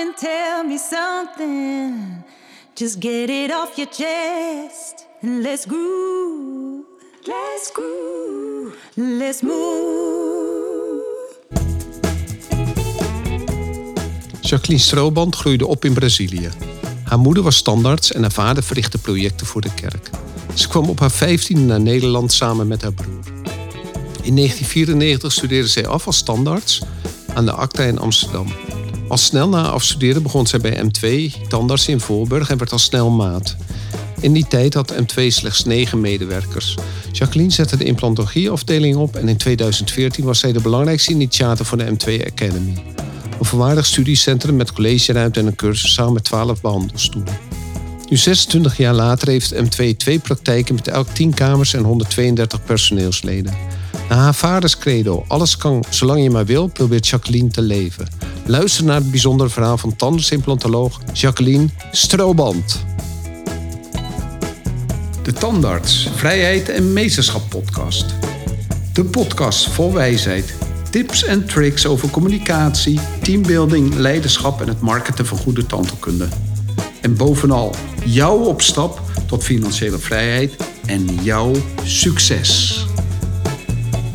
and tell me something. Just get it off your chest and let's groove. Let's groove. Let's move. Jacqueline Strooband groeide op in Brazilië. Haar moeder was standaards en haar vader verrichtte projecten voor de kerk. Ze kwam op haar vijftiende naar Nederland samen met haar broer. In 1994 studeerde zij af als standaards aan de ACTA in Amsterdam. Al snel na afstuderen begon zij bij M2 tandarts in Voorburg en werd al snel maat. In die tijd had M2 slechts negen medewerkers. Jacqueline zette de implantologieafdeling op en in 2014 was zij de belangrijkste initiator van de M2 Academy. Een volwaardig studiecentrum met collegeruimte en een cursus samen met 12 behandelstoelen. Nu 26 jaar later heeft M2 twee praktijken met elk 10 kamers en 132 personeelsleden. Na haar vaders credo, alles kan zolang je maar wil, probeert Jacqueline te leven. Luister naar het bijzondere verhaal van tandartsimplantoloog Jacqueline Strooband. De Tandarts, Vrijheid en Meesterschap podcast. De podcast vol wijsheid, tips en tricks over communicatie, teambuilding, leiderschap en het marketen van goede tandheelkunde. En bovenal jouw opstap tot financiële vrijheid en jouw succes.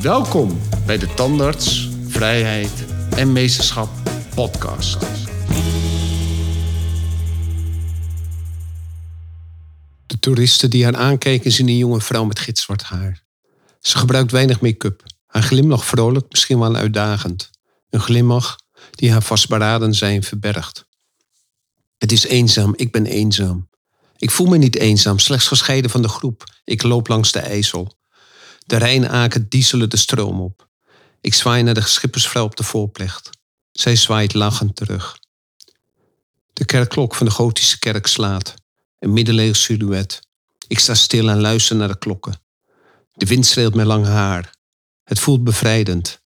Welkom bij de Tandarts, Vrijheid en Meesterschap podcast. De toeristen die haar aankijken zien een jonge vrouw met gitzwart haar. Ze gebruikt weinig make-up. Haar glimlach vrolijk, misschien wel uitdagend. Een glimlach die haar vastberaden zijn verbergt. Het is eenzaam, ik ben eenzaam. Ik voel me niet eenzaam, slechts gescheiden van de groep. Ik loop langs de IJssel. De Rijnaken dieselen de stroom op. Ik zwaai naar de schippersvrouw op de voorplecht. Zij zwaait lachend terug. De kerkklok van de gotische kerk slaat. Een middeleeuws silhouet. Ik sta stil en luister naar de klokken. De wind streelt mijn lang haar. Het voelt bevrijdend.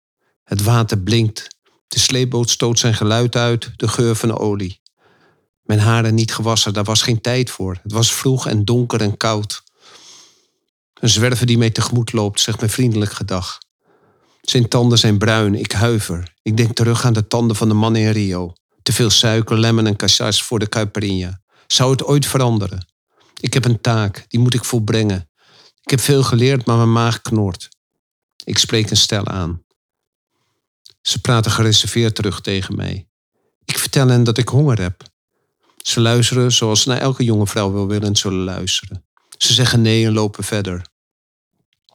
Het water blinkt. De sleepboot stoot zijn geluid uit, de geur van de olie. Mijn haren niet gewassen, daar was geen tijd voor. Het was vroeg en donker en koud. Een zwerver die mij tegemoet loopt, zegt mij vriendelijk gedag. Zijn tanden zijn bruin, ik huiver. Ik denk terug aan de tanden van de man in Rio. Te veel suiker, lemon en cassis voor de caipirinha. Zou het ooit veranderen? Ik heb een taak, die moet ik volbrengen. Ik heb veel geleerd, maar mijn maag knort. Ik spreek een stel aan. Ze praten gereserveerd terug tegen mij. Ik vertel hen dat ik honger heb. Ze luisteren zoals naar elke jonge vrouw wil willen zullen luisteren. Ze zeggen nee en lopen verder.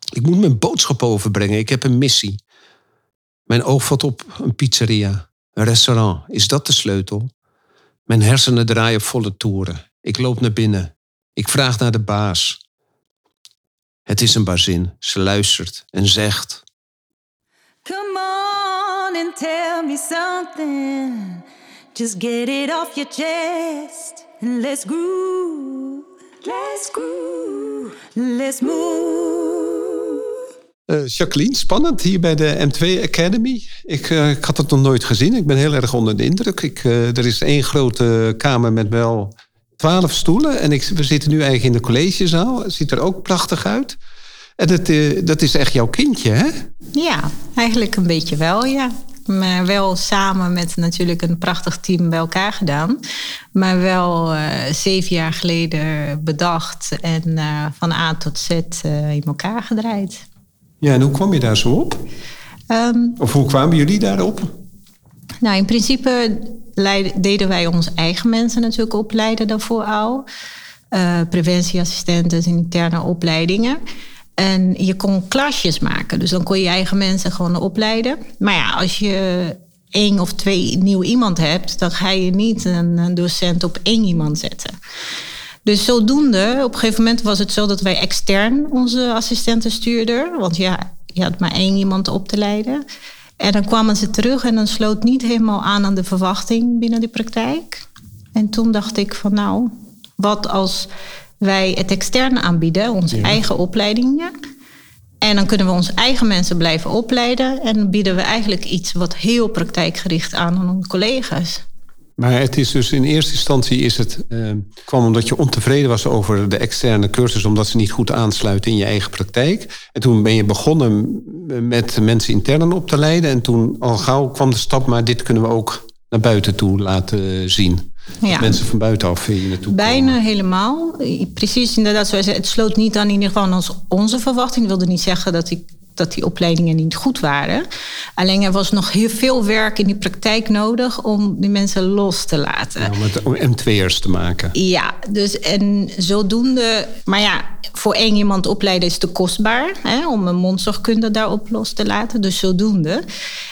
Ik moet mijn boodschap overbrengen. Ik heb een missie. Mijn oog valt op een pizzeria, een restaurant. Is dat de sleutel? Mijn hersenen draaien op volle toeren. Ik loop naar binnen. Ik vraag naar de baas. Het is een bazin. Ze luistert en zegt. Come on and tell me something. Just get it off your chest and let's groove. Let's groove. Let's move. Eh, Jacqueline, spannend hier bij de M2 Academy. Ik, eh, ik had het nog nooit gezien. Ik ben heel erg onder de indruk. Ik, eh, er is één grote kamer met wel twaalf stoelen. En ik, we zitten nu eigenlijk in de collegezaal. Het ziet er ook prachtig uit. En dat, is echt jouw kindje, hè? Ja, eigenlijk een beetje wel, ja. Maar wel samen met natuurlijk een prachtig team bij elkaar gedaan. Maar wel zeven jaar geleden bedacht en van A tot Z in elkaar gedraaid. Ja, en hoe kwam je daar zo op? Um, of hoe kwamen jullie daarop? Nou, in principe leiden, deden wij onze eigen mensen natuurlijk opleiden daarvoor al. preventieassistenten, interne opleidingen. En je kon klasjes maken. Dus dan kon je je eigen mensen gewoon opleiden. Maar ja, als je één of twee nieuw iemand hebt, dan ga je niet een docent op één iemand zetten. Dus zodoende, op een gegeven moment was het zo dat wij extern onze assistenten stuurden. Want ja, je had maar één iemand op te leiden. En dan kwamen ze terug en dan sloot niet helemaal aan aan de verwachting binnen de praktijk. En toen dacht ik van nou, wat als wij het externe aanbieden, onze eigen opleidingen. En dan kunnen we onze eigen mensen blijven opleiden. En dan bieden we eigenlijk iets wat heel praktijkgericht aan aan onze collega's. Maar het is dus in eerste instantie is het, uh, kwam omdat je ontevreden was over de externe cursus, omdat ze niet goed aansluiten in je eigen praktijk. En toen ben je begonnen met mensen intern op te leiden. En toen al gauw kwam de stap, maar dit kunnen we ook naar buiten toe laten zien. Ja. mensen van buitenaf hier naartoe Bijna komen. helemaal. Precies inderdaad zoals Het sloot niet aan in ieder geval aan onze verwachting. Dat wilde niet zeggen dat die, dat die opleidingen niet goed waren. Alleen er was nog heel veel werk in die praktijk nodig om die mensen los te laten. Ja, om het om M2'ers te maken. Ja, dus en zodoende. Maar ja, voor één iemand opleiden is te kostbaar hè, om een mondzorgkunde daarop los te laten. Dus zodoende.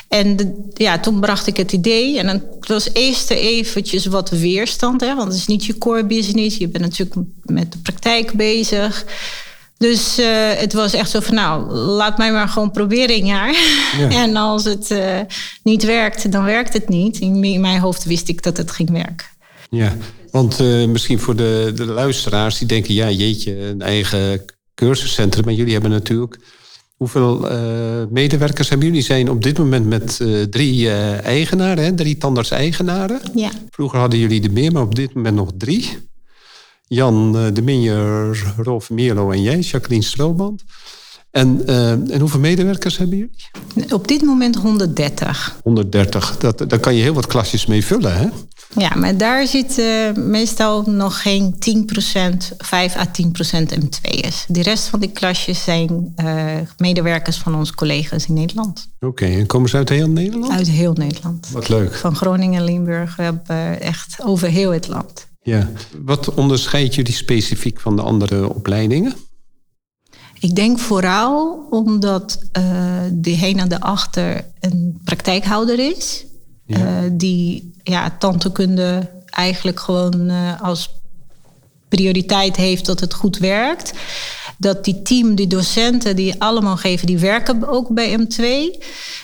En de- ja, toen bracht ik het idee. En dan, het was eerst eventjes wat weerstand, hè, want het is niet je core business. Je bent natuurlijk met de praktijk bezig. Dus eh, het was echt zo van, nou, laat mij maar gewoon proberen een jaar. Ja. en als het eh, niet werkt, dan werkt het niet. In, in mijn hoofd wist ik dat het ging werken. Ja, want eh, misschien voor de, de luisteraars die denken... ja, jeetje, een eigen cursuscentrum. Maar jullie hebben natuurlijk... Hoeveel medewerkers hebben jullie? zijn op dit moment met drie eigenaren, hè? drie tandarts-eigenaren. Ja. Vroeger hadden jullie er meer, maar op dit moment nog drie. Jan eh, de Minjer, Rolf Mierlo en jij, Jacqueline Strooband. En, eh, en hoeveel medewerkers hebben jullie? Op dit moment 130. 130. Dat, daar kan je heel wat klasjes mee vullen, hè? Ja, maar daar zit eh, meestal nog geen 10%, 5 à 10% M2'ers. De rest van die klasjes zijn medewerkers van onze collega's in Nederland. Oké, en komen ze uit heel Nederland? Uit heel Nederland. Wat leuk. Van Groningen, Limburg, we hebben echt over heel het land. Ja. Wat onderscheidt jullie specifiek van de andere opleidingen? Ik denk vooral omdat uh, diegene daarachter een praktijkhouder is. Ja. Uh, die ja, tandheelkunde eigenlijk gewoon uh, als prioriteit heeft dat het goed werkt. Dat die team, die docenten die allemaal geven, die werken ook bij M2.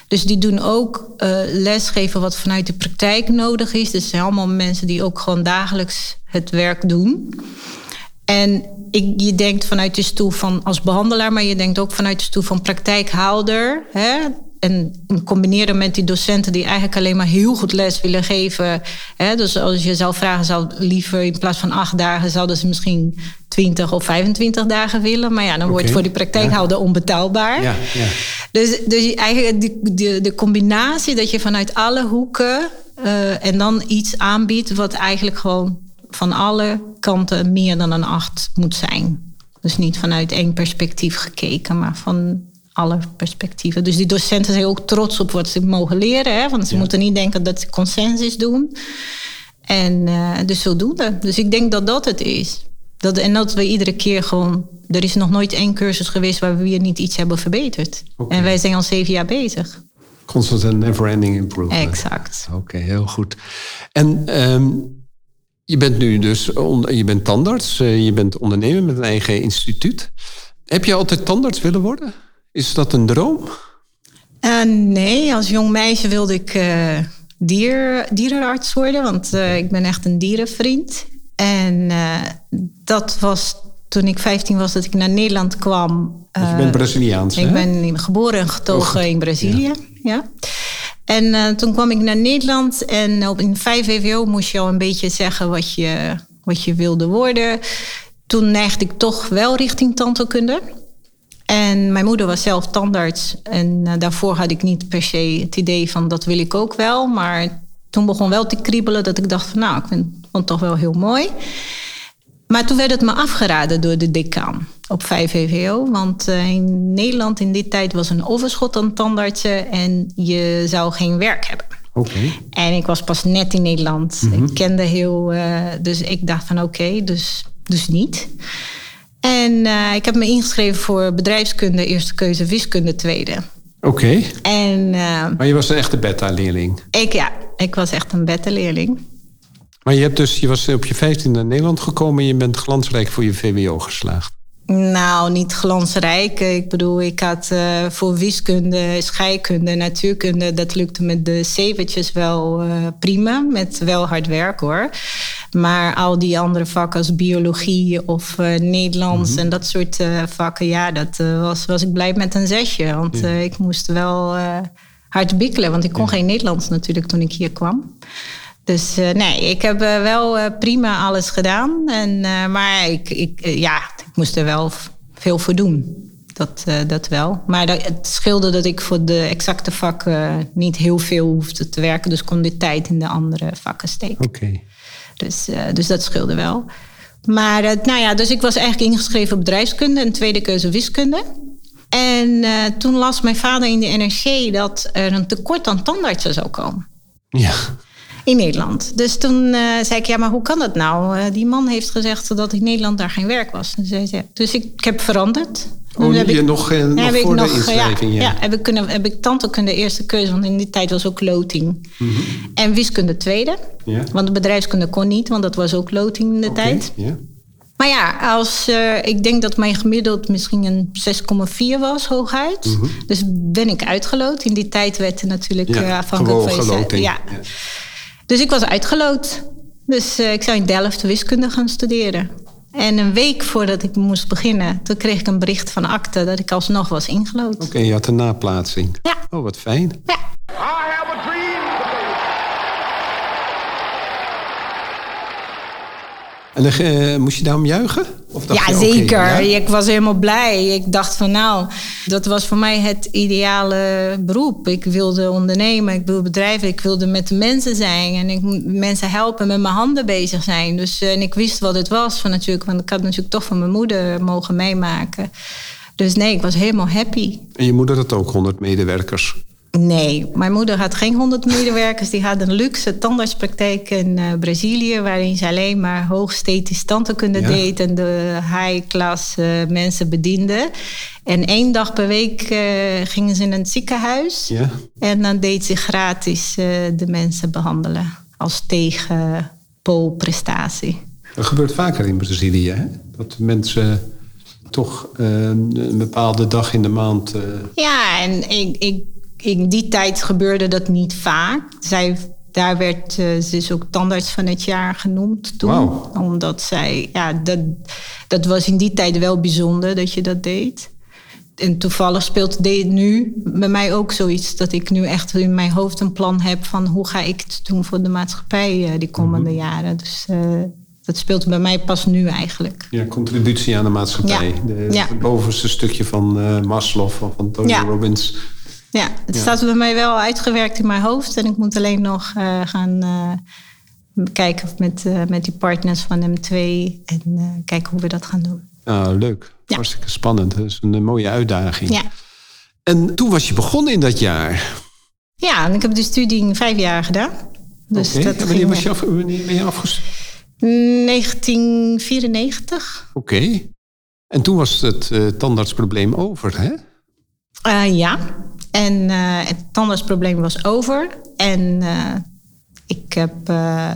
Dus die doen ook uh, lesgeven wat vanuit de praktijk nodig is. Dus zijn allemaal mensen die ook gewoon dagelijks het werk doen. En ik, je denkt vanuit de stoel van als behandelaar, maar je denkt ook vanuit de stoel van praktijkhouder. Hè? En combineren met die docenten die eigenlijk alleen maar heel goed les willen geven. Hè? Dus als je zou vragen, zou liever in plaats van acht dagen, zouden ze misschien 20 of 25 dagen willen. Maar ja, dan okay. wordt het voor die praktijkhouder ja. onbetaalbaar. Ja, ja. Dus, dus eigenlijk de, de, de combinatie dat je vanuit alle hoeken uh, en dan iets aanbiedt wat eigenlijk gewoon van alle kanten meer dan een acht moet zijn. Dus niet vanuit één perspectief gekeken, maar van alle perspectieven. Dus die docenten zijn ook trots op wat ze mogen leren. Hè? Want ze ja. moeten niet denken dat ze consensus doen. En uh, dus zodoende. Dus ik denk dat dat het is. Dat, en dat we iedere keer gewoon... Er is nog nooit één cursus geweest waar we weer niet iets hebben verbeterd. Okay. En wij zijn al zeven jaar bezig. Constant and never-ending improvement. Exact. Oké, okay, heel goed. En... Um, je bent nu dus je bent tandarts, je bent ondernemer met een eigen instituut. Heb je altijd tandarts willen worden? Is dat een droom? Uh, nee, als jong meisje wilde ik uh, dier, dierenarts worden, want uh, ik ben echt een dierenvriend. En dat was toen ik 15 was dat ik naar Nederland kwam. je bent Braziliaans, Ik hè? ben geboren en getogen oh, in Brazilië, ja. ja. En uh, toen kwam ik naar Nederland en op in 5 VWO moest je al een beetje zeggen wat je, wat je wilde worden. Toen neigde ik toch wel richting tandheelkunde. En mijn moeder was zelf tandarts. En uh, daarvoor had ik niet per se het idee van dat wil ik ook wel. Maar toen begon wel te kriebelen dat ik dacht van nou, ik vind, vond het toch wel heel mooi. Maar toen werd het me afgeraden door de decaan op 5 VWO. Want uh, in Nederland in die tijd was een overschot aan tandartsen en je zou geen werk hebben. Okay. En ik was pas net in Nederland. Mm -hmm. Ik kende heel. Uh, dus ik dacht van oké, okay, dus, dus niet. En uh, ik heb me ingeschreven voor bedrijfskunde, eerste keuze, wiskunde, tweede. Oké. Okay. En. maar je was een echte beta-leerling? Ik ja, ik was echt een beta-leerling. Maar je, hebt dus, je was op je 15 naar Nederland gekomen en je bent glansrijk voor je VWO geslaagd. Nou, niet glansrijk. Ik bedoel, ik had uh, voor wiskunde, scheikunde, natuurkunde... dat lukte met de zeventjes wel uh, prima. Met wel hard werk, hoor. Maar al die andere vakken als biologie of uh, Nederlands... Mm -hmm. en dat soort vakken, ja, dat was, was ik blij met een zesje. Want ja. ik moest wel hard bikkelen. Want ik kon ja. geen Nederlands natuurlijk toen ik hier kwam. Dus uh, nee, ik heb uh, wel uh, prima alles gedaan. En, maar ik, ik, ja, ik moest er wel veel voor doen. Dat, eh, dat wel. Maar dat, het scheelde dat ik voor de exacte vakken niet heel veel hoefde te werken. Dus kon de tijd in de andere vakken steken. Oké. Dus, eh, dus dat scheelde wel. Maar eh, nou ja, dus ik was eigenlijk ingeschreven op bedrijfskunde en tweede keuze wiskunde. En eh, toen las mijn vader in de NRC dat er een tekort aan tandartsen zou komen Ja. in Nederland. Dus toen eh, zei ik, ja, maar hoe kan dat nou? Eh, die man heeft gezegd dat in Nederland daar geen werk was. Dus, zei- dus ik, ik heb veranderd. Oh, Toen heb je ik- nog, nog heb voor de nog, inschrijving, ja, ja. ja, heb ik, kunnen, heb ik tandheelkunde eerste keuze, want in die tijd was ook loting. Mhm. En wiskunde tweede. Ja. Want de bedrijfskunde kon niet, want dat was ook loting in de tijd. Ja. Maar ja, als, eh, ik denk dat mijn gemiddeld misschien een 6,4 was, hooguit. Mhm. Dus ben ik uitgeloot. In die tijd werd er natuurlijk Ja, eh, afhankelijk van je-. Ja. Ja. Dus ik was uitgeloot. Dus eh, ik zou in Delft wiskunde gaan studeren. En een week voordat ik moest beginnen, toen kreeg ik een bericht van akte dat ik alsnog was ingelood. Oké, je had een naplaatsing. Ja. Oh, wat fijn. Ja. I have a dream En dan, eh, moest je daarom juichen? Of Ja, je, zeker. ja? Ik was helemaal blij. Ik dacht van nou, dat was voor mij het ideale beroep. Ik wilde ondernemen, ik wilde bedrijven, ik wilde met de mensen zijn en ik moet mensen helpen, met mijn handen bezig zijn. Dus eh, en ik wist wat het was van natuurlijk, want ik had natuurlijk toch van mijn moeder mogen meemaken. Dus nee, ik was helemaal happy. En je moeder had ook 100 medewerkers. Nee, mijn moeder had geen 100 medewerkers. Die had een luxe tandartspraktijk in eh, Brazilië... waarin ze alleen maar hoogstetisch tandheelkunde Ja. deed... en de high-class eh, mensen bediende. En één dag per week eh, gingen ze in een ziekenhuis... Ja. en dan deed ze gratis de mensen behandelen... als tegenpoolprestatie. Dat gebeurt vaker in Brazilië, hè? Dat mensen toch een bepaalde dag in de maand... Ja, en ik, ik, in die tijd gebeurde dat niet vaak. Zij, daar werd eh, ze is ook tandarts van het jaar genoemd toen. Omdat zij, ja, dat, dat was in die tijd wel bijzonder dat je dat deed. En toevallig speelt dit nu bij mij ook zoiets. Dat ik nu echt in mijn hoofd een plan heb van hoe ga ik het doen voor de maatschappij eh, die komende Mhm. jaren. Dus eh, dat speelt bij mij pas nu eigenlijk. ja, contributie aan de maatschappij. Ja. De, Ja. Het bovenste stukje van eh Maslow, van, van Tony Ja. Robbins. Ja, het Ja. staat bij mij wel uitgewerkt in mijn hoofd. En ik moet alleen nog eh, gaan eh, kijken met, eh, met die partners van M2. En kijken hoe we dat gaan doen. Nou, leuk. Ja. Hartstikke spannend. Dat is een, mooie uitdaging. Ja, En toen was je begonnen in dat jaar. ja en ik heb de studie in vijf jaar gedaan. Dus dat En wanneer, was je af, wanneer ben je afgestudeerd? 1994. Oké. En toen was het tandartsprobleem over, hè? Ja, en eh, het tandartsprobleem was over. En eh, ik heb eh,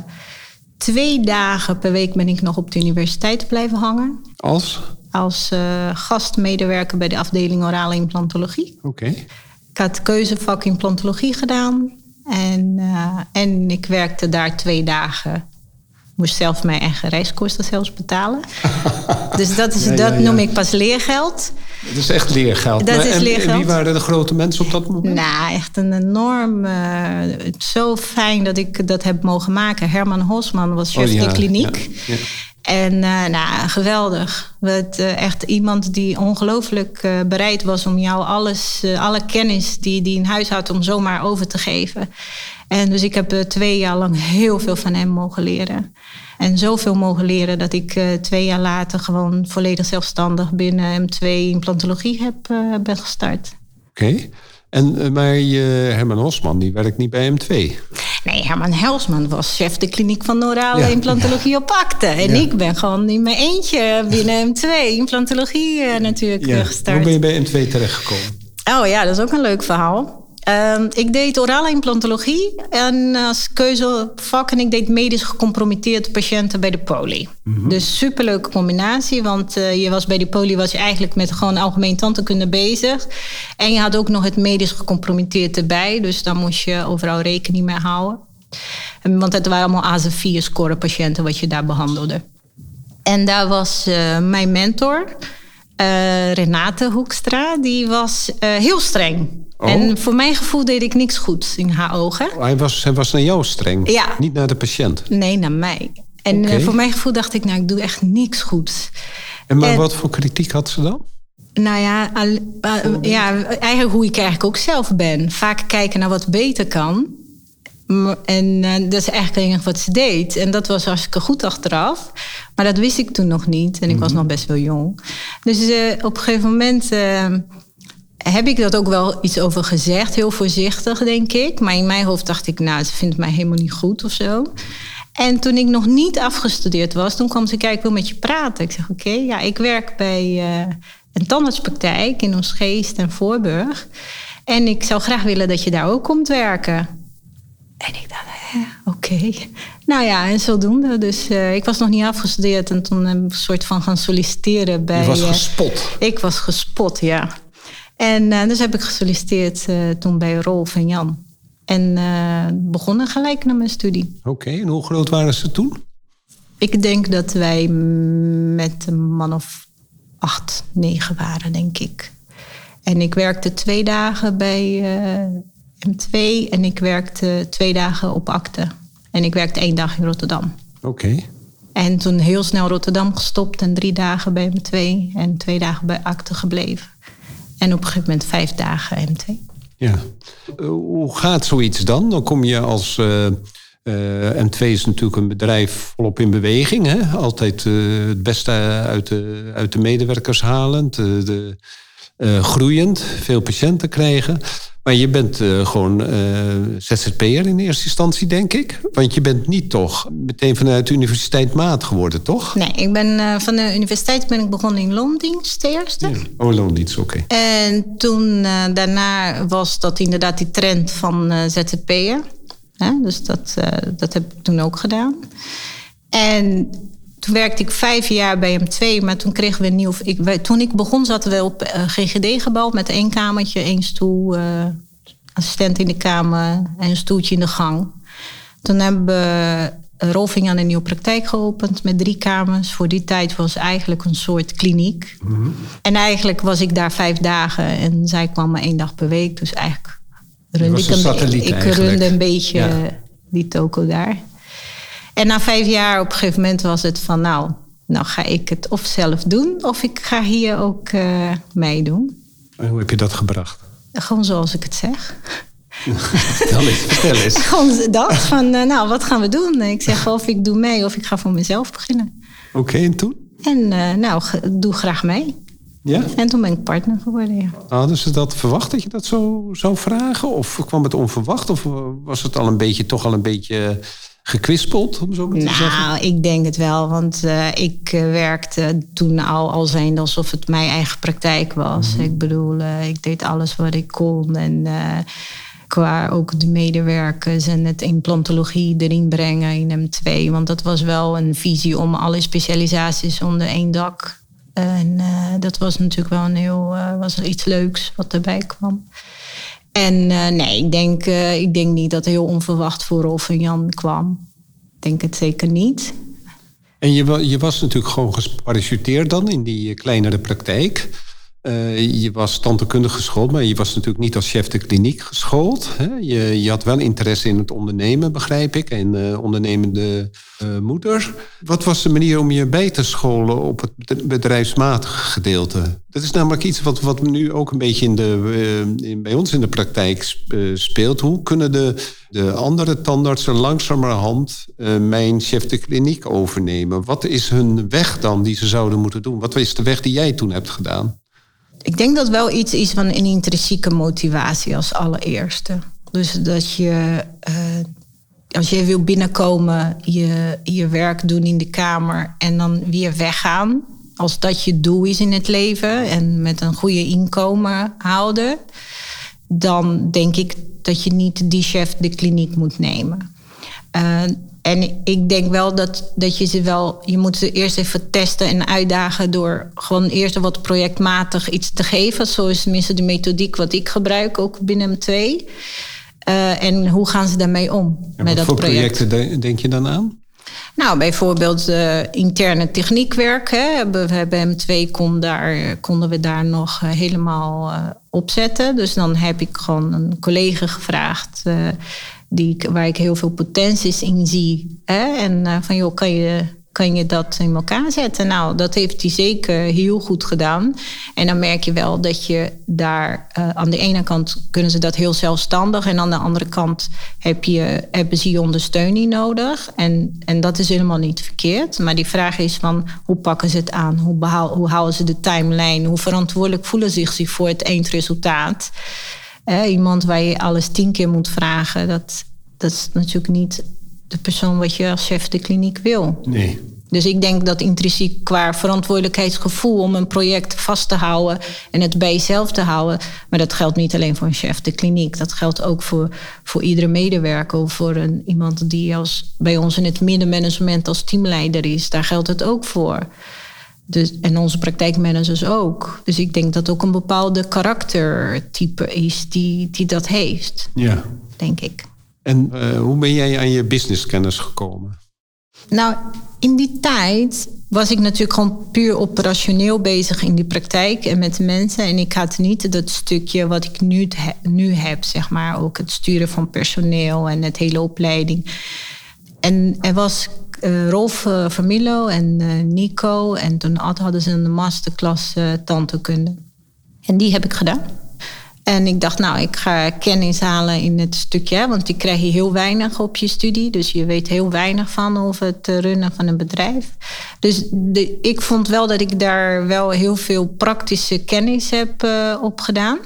twee dagen per week ben ik nog op de universiteit blijven hangen. Als? als gastmedewerker bij de afdeling orale implantologie. Oké. Ik had keuzevak implantologie gedaan. En, en ik werkte daar twee dagen. Moest zelf mijn eigen reiskosten zelfs betalen. dus dat, is, Ja, dat ja. noem ik pas leergeld. Dat is echt leergeld. Dat Maar is en- leergeld. En wie waren de grote mensen op dat moment? Nou, echt een enorm... eh, zo fijn dat ik dat heb mogen maken. Herman Hosman was chef Oh, ja, de kliniek. En eh, nou, geweldig. Het, eh, echt iemand die ongelooflijk bereid was om jou alles, alle kennis die die in huis had, om zomaar over te geven. En dus ik heb eh, twee jaar lang heel veel van hem mogen leren. En zoveel mogen leren dat ik eh, twee jaar later gewoon volledig zelfstandig binnen M2 implantologie heb, eh, ben gestart. Oké. En, maar je, Herman Hosman, die werkt niet bij M2. Nee, Herman Helsman was chef de kliniek van orale Ja. implantologie op akte. En Ja. ik ben gewoon in mijn eentje binnen M2 implantologie natuurlijk eh, Hoe gestart. ben je bij M2 terechtgekomen? Oh ja, dat is ook een leuk verhaal. Ehm, ik deed orale implantologie en als keuzevak en ik deed medisch gecompromitteerde patiënten bij de poli. Dus superleuke combinatie, want eh, je was bij de poli was je eigenlijk met gewoon algemeen tandheelkunde bezig. En je had ook nog het medisch gecompromitteerd erbij, dus daar moest je overal rekening mee houden. En- Want het waren allemaal AZ4-score patiënten wat je daar behandelde. En daar was eh, mijn mentor, eh, Renate Hoekstra, die was heel streng. Oh. En voor mijn gevoel deed ik niks goed in haar ogen. Oh, Hij was, hij was naar jou streng, Ja. niet naar de patiënt. Nee, naar mij. En eh, voor mijn gevoel dacht ik, nou, ik doe echt niks goed. En maar En- wat voor kritiek had ze dan? Nou ja, ja, eigenlijk hoe ik eigenlijk ook zelf ben. Vaak kijken naar wat beter kan. En uh, dat is eigenlijk enige wat ze deed. En dat was hartstikke goed achteraf. Maar dat wist ik toen nog niet. En ik was mhm. nog best wel jong. Dus uh, op een gegeven moment heb ik dat ook wel iets over gezegd. Heel voorzichtig, denk ik. Maar in mijn hoofd dacht ik, nou, ze vindt mij helemaal niet goed of zo. En toen ik nog niet afgestudeerd was, toen kwam ze kijken, ik wil met je praten. Ik zeg, oké, ja, ik werk bij een tandartspraktijk in ons Geest en Voorburg. En ik zou graag willen dat je daar ook komt werken. En ik dacht, oké. Nou ja, en zodoende. Dus uh, ik was nog niet afgestudeerd en toen heb ik een soort van gaan solliciteren bij. Je was eh, gespot. ik was gespot, ja. En uh, dus heb ik gesolliciteerd toen bij Rolf en Jan. En begonnen gelijk naar mijn studie. Oké, en hoe groot waren ze toen? Ik denk dat wij met een man of acht, negen waren, denk ik. En ik werkte twee dagen bij M2 en ik werkte twee dagen op akte. En ik werkte één dag in Rotterdam. Oké. En toen heel snel Rotterdam gestopt en drie dagen bij M2 en twee dagen bij akte gebleven. En op een gegeven moment vijf dagen M2. Ja. Uh, hoe gaat zoiets dan? Dan kom je als. Uh, uh, M2 is natuurlijk een bedrijf volop in beweging. Hè? Altijd het beste uit de, uit de medewerkers halend. de, groeiend, veel patiënten krijgen. Maar je bent uh, gewoon uh, ZZP'er in eerste instantie, denk ik. Want je bent niet toch meteen vanuit de universiteit maat geworden, toch? Nee, ik ben uh, van de universiteit ben ik begonnen in loondienst de eerste. Ja. Oh, loondienst, oké. Okay. En toen daarna was dat inderdaad die trend van ZZP'er. Dus dat, dat heb ik toen ook gedaan. En toen werkte ik vijf jaar bij M2, maar toen kregen we een nieuw. Ik, toen ik begon, zaten we op uh, GGD-gebouw met één kamertje, één stoel, uh, assistent in de kamer en een stoeltje in de gang. Toen hebben we Rolfing aan een nieuwe praktijk geopend met drie kamers. Voor die tijd was eigenlijk een soort kliniek. Mm En eigenlijk was ik daar vijf dagen en zij kwam maar één dag per week. Dus eigenlijk runde ik een, ik runde een beetje ja. die toko daar. En na vijf jaar op een gegeven moment was het van nou, nou ga ik het of zelf doen of ik ga hier ook uh, meedoen. En hoe heb je dat gebracht? Gewoon zoals ik het zeg. vertel eens, vertel eens. Gewoon dat van uh, nou, wat gaan we doen? Ik zeg of ik doe mee of ik ga voor mezelf beginnen. Oké, en toen? En uh, nou, doe graag mee. Ja? En toen ben ik partner geworden, ja. Hadden ze dat verwacht dat je dat zo zou vragen? Of kwam het onverwacht? Of was het al een beetje, toch al een beetje gekwispeld, om zo maar te nou, zeggen? Nou, ik denk het wel, want uh, ik uh, werkte toen al, al zijnde alsof het mijn eigen praktijk was. Mm -hmm. Ik bedoel, uh, ik deed alles wat ik kon en qua ook de medewerkers en het implantologie erin brengen in M2. Want dat was wel een visie om alle specialisaties onder één dak. En dat was natuurlijk wel een heel, was iets leuks wat erbij kwam. En uh, nee, ik denk, uh, ik denk niet dat heel onverwacht voor Rolf en Jan kwam. Ik denk het zeker niet. En je, je was natuurlijk gewoon geparachuteerd dan in die kleinere praktijk. Uh, je was tandheelkundig geschoold, maar je was natuurlijk niet als chef de kliniek geschoold. Hè? Je, je, had wel interesse in het ondernemen, begrijp ik, en uh, ondernemende uh, moeder. Wat was de manier om je bij te scholen op het bedrijfsmatige gedeelte? Dat is namelijk iets wat, wat nu ook een beetje in de, in, bij ons in de praktijk speelt. Hoe kunnen de, de andere tandartsen langzamerhand mijn chef de kliniek overnemen? Wat is hun weg dan die ze zouden moeten doen? Wat is de weg die jij toen hebt gedaan? Ik denk dat wel iets is van een intrinsieke motivatie als allereerste. Dus dat je, uh, als je wil binnenkomen, je, je werk doen in de kamer en dan weer weggaan. Als dat je doel is in het leven en met een goede inkomen houden, dan denk ik dat je niet die chef de kliniek moet nemen. Uh, en ik denk wel dat, dat je ze wel, je moet ze eerst even testen en uitdagen door gewoon eerst wat projectmatig iets te geven. Zo is tenminste de methodiek wat ik gebruik, ook binnen M2. Uh, en hoe gaan ze daarmee om? En met wat dat voor project? projecten denk je dan aan? Nou, bijvoorbeeld uh, interne techniekwerk. Hè. We hebben M2 kon daar, konden we daar nog uh, helemaal uh, opzetten. Dus dan heb ik gewoon een collega gevraagd die, waar ik heel veel potenties in zie. Hè? En uh, van joh, kan je, kan je dat in elkaar zetten? Nou, dat heeft hij zeker heel goed gedaan. En dan merk je wel dat je daar uh, aan de ene kant kunnen ze dat heel zelfstandig. En aan de andere kant heb je, hebben ze je ondersteuning nodig. En, en dat is helemaal niet verkeerd. Maar die vraag is van hoe pakken ze het aan? Hoe, hoe houden ze de timeline? Hoe verantwoordelijk voelen zich zich voor het eindresultaat? Eh, iemand waar je alles tien keer moet vragen, dat, dat is natuurlijk niet de persoon wat je als chef de kliniek wil. Nee. Dus ik denk dat intrinsiek qua verantwoordelijkheidsgevoel om een project vast te houden en het bij jezelf te houden. Maar dat geldt niet alleen voor een chef de kliniek. Dat geldt ook voor, voor iedere medewerker of voor een, iemand die als, bij ons in het middenmanagement als teamleider is. Daar geldt het ook voor. Dus, en onze praktijkmanagers ook. Dus ik denk dat ook een bepaalde karaktertype is die, die dat heeft. Ja. Denk ik. En uh, hoe ben jij aan je businesskennis gekomen? Nou, in die tijd was ik natuurlijk gewoon puur operationeel bezig in die praktijk en met de mensen. En ik had niet dat stukje wat ik nu, nu heb, zeg maar. Ook het sturen van personeel en het hele opleiding. En er was uh, Rolf uh, Vermilo en uh, Nico. En toen hadden ze een masterclass tantekunde. En die heb ik gedaan. En ik dacht, nou, ik ga kennis halen in het stukje, want die krijg je heel weinig op je studie. Dus je weet heel weinig van over het runnen van een bedrijf. Dus de, ik vond wel dat ik daar wel heel veel praktische kennis heb opgedaan.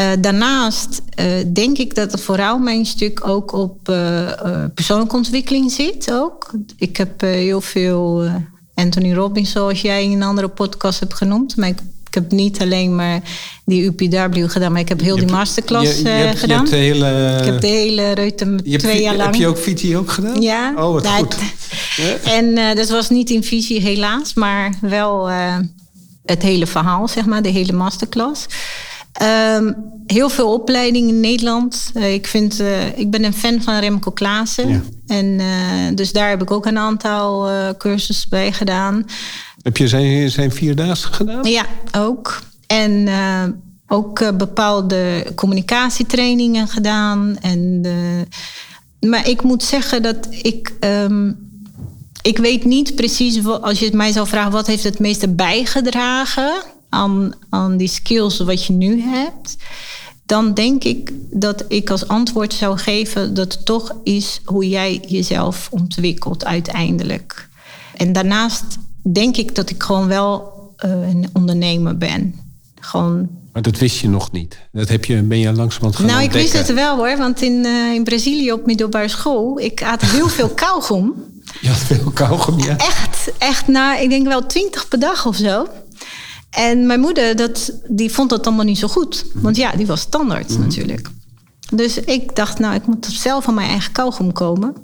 Uh, daarnaast uh, denk ik dat er vooral mijn stuk ook op persoonlijke ontwikkeling zit. Ook. Ik heb heel veel Anthony Robbins, zoals jij in een andere podcast hebt genoemd. Maar ik ik heb niet alleen maar die UPW gedaan, maar ik heb heel die masterclass je, je hebt, gedaan. Je hebt de hele, ik heb de hele Reutem twee jaar lang. Heb je ook Viti ook gedaan? Ja. Oh, wat goed. En dat was niet in visie helaas, maar wel het hele verhaal, zeg maar, de hele masterclass. Um, heel veel opleidingen in Nederland. Uh, ik, vind, ik ben een fan van Remco Klaassen. Ja. En dus daar heb ik ook een aantal cursussen bij gedaan. Heb je zijn, zijn vierdaagse gedaan? Ja, ook. En ook bepaalde communicatietrainingen gedaan. En, maar ik moet zeggen dat ik. Um, ik weet niet precies, als je het mij zou vragen, wat heeft het meeste bijgedragen aan, aan die skills wat je nu hebt? Dan denk ik dat ik als antwoord zou geven dat het toch is hoe jij jezelf ontwikkelt uiteindelijk. En daarnaast denk ik dat ik gewoon wel uh, een ondernemer ben. Gewoon. Maar dat wist je nog niet. Dat heb je, ben je langzamerhand gaan Nou, ik ontdekken. wist het wel hoor. Want in, uh, in Brazilië op middelbare school... ik had heel veel kauwgom. Je had veel kauwgom, ja. Echt, echt. Nou, ik denk wel twintig per dag of zo. En mijn moeder, dat, die vond dat allemaal niet zo goed. Want ja, die was standaard mm -hmm. natuurlijk. Dus ik dacht, nou, ik moet zelf van mijn eigen kauwgom komen.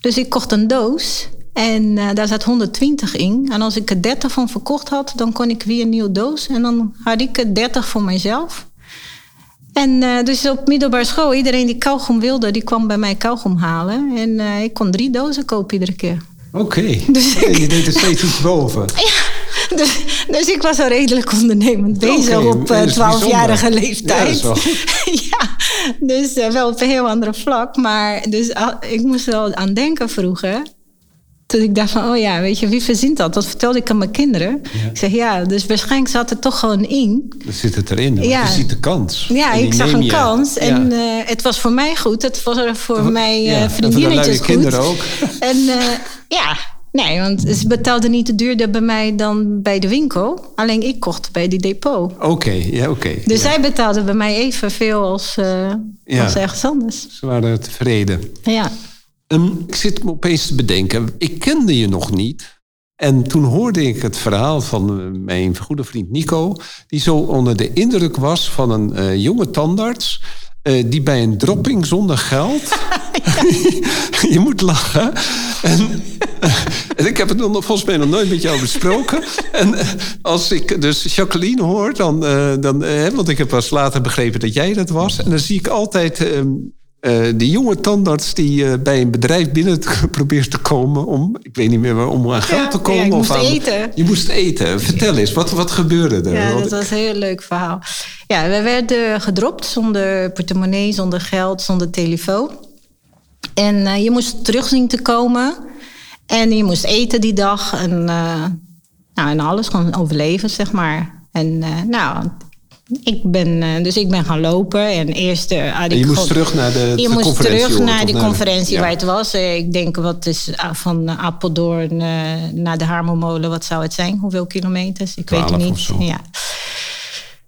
Dus ik kocht een doos... En uh, daar zat 120 in. En als ik er 30 van verkocht had, dan kon ik weer een nieuwe doos. En dan had ik er 30 voor mezelf. En uh, dus op middelbare school, iedereen die kauwgom wilde, die kwam bij mij kauwgom halen. En uh, ik kon drie dozen kopen iedere keer. Oké, okay. dus ik... je deed er steeds iets boven. Ja, dus, dus ik was al redelijk ondernemend bezig okay, op uh, 12-jarige leeftijd. Ja, ja dus wel op een heel andere vlak. Maar dus, ik moest er wel aan denken vroeger. Toen ik dacht van, oh ja, weet je, wie verzint dat? Dat vertelde ik aan mijn kinderen. Ja. Ik zeg, ja, dus waarschijnlijk zat het toch gewoon in. Dan zit het erin, ja. je ziet de kans. Ja, ik zag een je. kans. En ja. uh, het was voor mij goed. Het was voor mijn uh, vriendinnetjes goed. kinderen ook. En uh, ja, nee, want ze betaalden niet te duurder bij mij dan bij de winkel. Alleen ik kocht bij die depot. Oké, okay, ja, oké. Okay, dus zij betaalden bij mij evenveel als, als ergens anders. Ze waren tevreden. Ja. Um, ik zit me opeens te bedenken, ik kende je nog niet. En toen hoorde ik het verhaal van mijn goede vriend Nico, die zo onder de indruk was van een uh, jonge tandarts. Uh, die bij een dropping zonder geld. je moet lachen. En, en, ik heb het nog, volgens mij nog nooit met jou besproken. en als ik dus Jacqueline hoor, dan. dan want ik heb pas later begrepen dat jij dat was. En dan zie ik altijd. Uh, die jonge tandarts die uh, bij een bedrijf binnen probeert te komen om, ik weet niet meer waar, om aan geld ja, te komen. Ja, je of moest aan, eten. Je moest eten. Vertel eens, wat, wat gebeurde er? Ja, dat was een heel leuk verhaal. Ja, we werden gedropt zonder portemonnee, zonder geld, zonder telefoon. En uh, je moest terug zien te komen. En je moest eten die dag. En, uh, nou, en alles, gewoon overleven, zeg maar. En uh, nou, ik ben, dus ik ben gaan lopen. En eerst ik je moest terug naar de, Je de moest conferentie. terug naar die naar, conferentie waar het was. Ik denk, wat is van Apeldoorn naar de Harmelmolen, wat zou het zijn? Hoeveel kilometers? Ik weet het niet. Ja.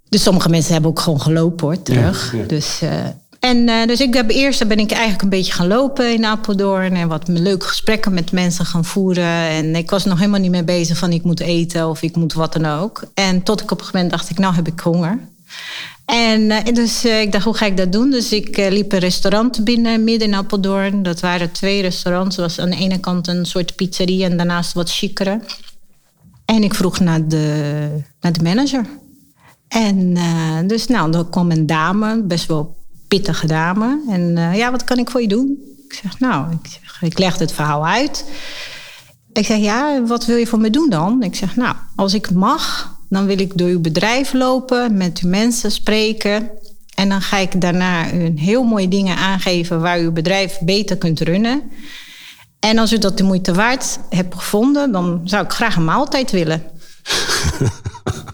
Dus sommige mensen hebben ook gewoon gelopen hoor, terug. Ja, ja. Dus, uh, en uh, dus ik heb eerst ben ik eigenlijk een beetje gaan lopen in Apeldoorn. En wat leuke gesprekken met mensen gaan voeren. En ik was nog helemaal niet mee bezig van ik moet eten of ik moet wat dan ook. En tot ik op een gegeven moment dacht ik, nou heb ik honger. En uh, dus ik dacht, hoe ga ik dat doen? Dus ik liep een restaurant binnen, midden in Apeldoorn. Dat waren twee restaurants. Er was aan de ene kant een soort pizzeria en daarnaast wat chicere. En ik vroeg naar de, naar de manager. En dus nou, dan kwam een dame, best wel pittige dame. En uh, ja, wat kan ik voor je doen? Ik zeg, nou, ik, ik leg het verhaal uit. Ik zeg, ja, wat wil je voor me doen dan? Ik zeg, nou, als ik mag, dan wil ik door uw bedrijf lopen, met uw mensen spreken. En dan ga ik daarna u heel mooie dingen aangeven waar uw bedrijf beter kunt runnen. En als u dat de moeite waard hebt gevonden, dan zou ik graag een maaltijd willen.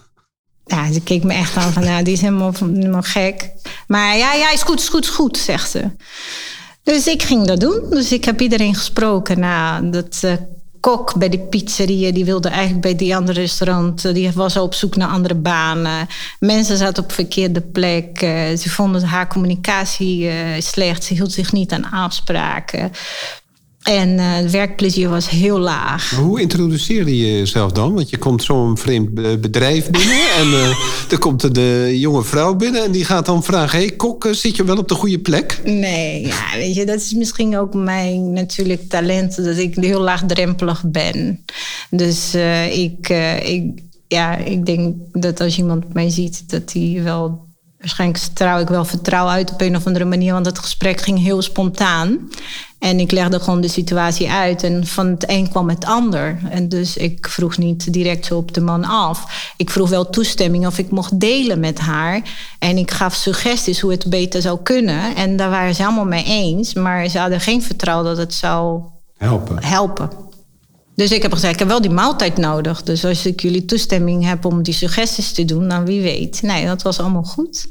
Ja, ze keek me echt aan van, nou, die is helemaal, helemaal gek. Maar ja, ja, is goed, is goed, is goed, zegt ze. Dus ik ging dat doen. Dus ik heb iedereen gesproken. Nou, dat uh, kok bij de pizzeria, die wilde eigenlijk bij die andere restaurant, die was op zoek naar andere banen. Mensen zaten op verkeerde plek. Ze vonden haar communicatie uh, slecht. Ze hield zich niet aan afspraken. En uh, het werkplezier was heel laag. Maar hoe introduceerde je jezelf dan? Want je komt zo'n vreemd bedrijf binnen en uh, er komt de jonge vrouw binnen en die gaat dan vragen: hey, kok, zit je wel op de goede plek? Nee, ja, weet je, dat is misschien ook mijn natuurlijk talent dat ik heel laagdrempelig ben. Dus uh, ik, ik, ja, ik denk dat als iemand mij ziet, dat hij wel waarschijnlijk trouw ik wel vertrouwen uit op een of andere manier, want het gesprek ging heel spontaan. En ik legde gewoon de situatie uit en van het een kwam het ander. En dus ik vroeg niet direct zo op de man af. Ik vroeg wel toestemming of ik mocht delen met haar. En ik gaf suggesties hoe het beter zou kunnen. En daar waren ze allemaal mee eens. Maar ze hadden geen vertrouwen dat het zou helpen. helpen. Dus ik heb gezegd, ik heb wel die maaltijd nodig. Dus als ik jullie toestemming heb om die suggesties te doen, dan wie weet. Nee, dat was allemaal goed.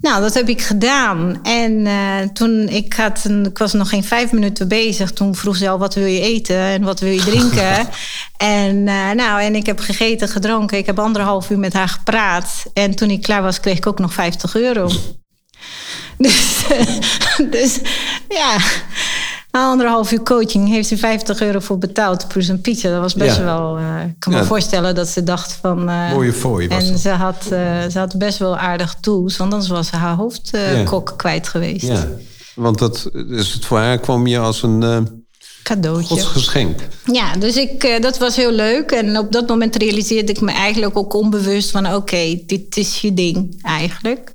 Nou, dat heb ik gedaan. En uh, toen, ik, had een, ik was nog geen vijf minuten bezig. Toen vroeg ze al, wat wil je eten en wat wil je drinken? en, uh, nou, en ik heb gegeten, gedronken. Ik heb anderhalf uur met haar gepraat. En toen ik klaar was, kreeg ik ook nog 50 euro. dus, dus ja... Na anderhalf uur coaching heeft ze 50 euro voor betaald voor zijn pizza. Dat was best Ja. wel. uh, ik kan me voorstellen dat ze dacht van. uh, Mooie fooi was En dat. ze had, uh, ze had best wel aardig tools, want anders was ze haar hoofdkok kwijt geweest. Ja, want dat, dus het voor haar kwam je als een eh Cadeautje. godsgeschenk. Ja, dus ik, eh, dat was heel leuk. En op dat moment realiseerde ik me eigenlijk ook onbewust van... oké, dit is je ding eigenlijk.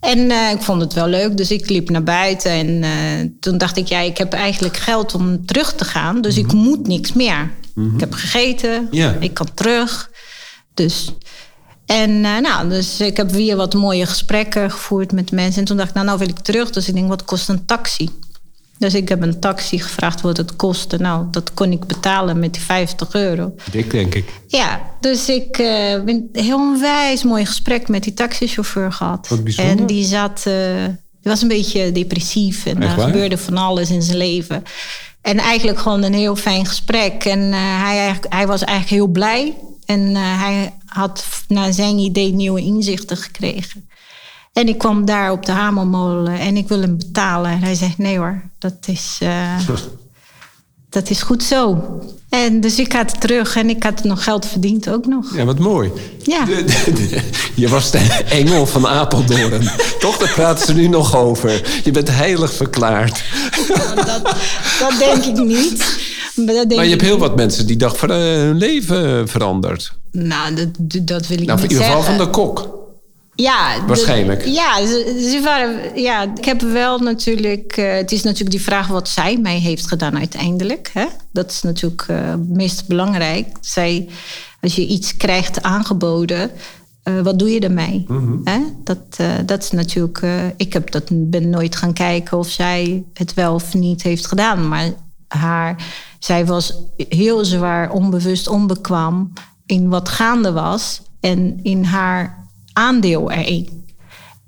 En eh, ik vond het wel leuk, dus ik liep naar buiten. En eh, toen dacht ik, ja, ik heb eigenlijk geld om terug te gaan. Dus ik moet niks meer. Ik heb gegeten, Ja. ik kan terug. Dus... En eh, nou, dus ik heb weer wat mooie gesprekken gevoerd met mensen. En toen dacht ik, nou, nou wil ik terug. Dus ik denk, wat kost een taxi? Dus ik heb een taxi gevraagd wat het kostte. Nou, dat kon ik betalen met die 50 euro. Dik, denk ik. Ja, dus ik heb een heel onwijs mooi gesprek met die taxichauffeur gehad. Wat bijzonder. En die zat, eh, die was een beetje depressief en er gebeurde van alles in zijn leven. En eigenlijk gewoon een heel fijn gesprek. En eh, hij, eigenlijk- hij was eigenlijk heel blij. En eh, hij had naar zijn idee nieuwe inzichten gekregen. En ik kwam daar op de hamermolen en ik wil hem betalen. En hij zegt, nee hoor, dat is, eh, dat is goed zo. En dus ik had het terug en ik had nog geld verdiend ook nog. Ja, wat mooi. Ja. De- de- de- je was de engel van Apeldoorn. Toch, daar praten ze nu nog over. Je bent heilig verklaard. Dat, dat denk ik niet. Maar, dat denk Maar je hebt heel wat mensen die dag van hun leven veranderd. Nou, dat, dat wil ik Nou, in niet ieder geval van zeggen. de kok. Ja, de- Waarschijnlijk. ja, ze, ze waren, ja, ik heb wel natuurlijk. eh, het is natuurlijk die vraag wat zij mij heeft gedaan uiteindelijk. Hè? Dat is natuurlijk eh, het meest belangrijk. Zij, als je iets krijgt aangeboden, eh, wat doe je ermee? Hè? Dat, dat is natuurlijk. ik heb dat, ben nooit gaan kijken of zij het wel of niet heeft gedaan. Maar haar zij was heel zwaar onbewust onbekwaam in wat gaande was en in haar aandeel erin.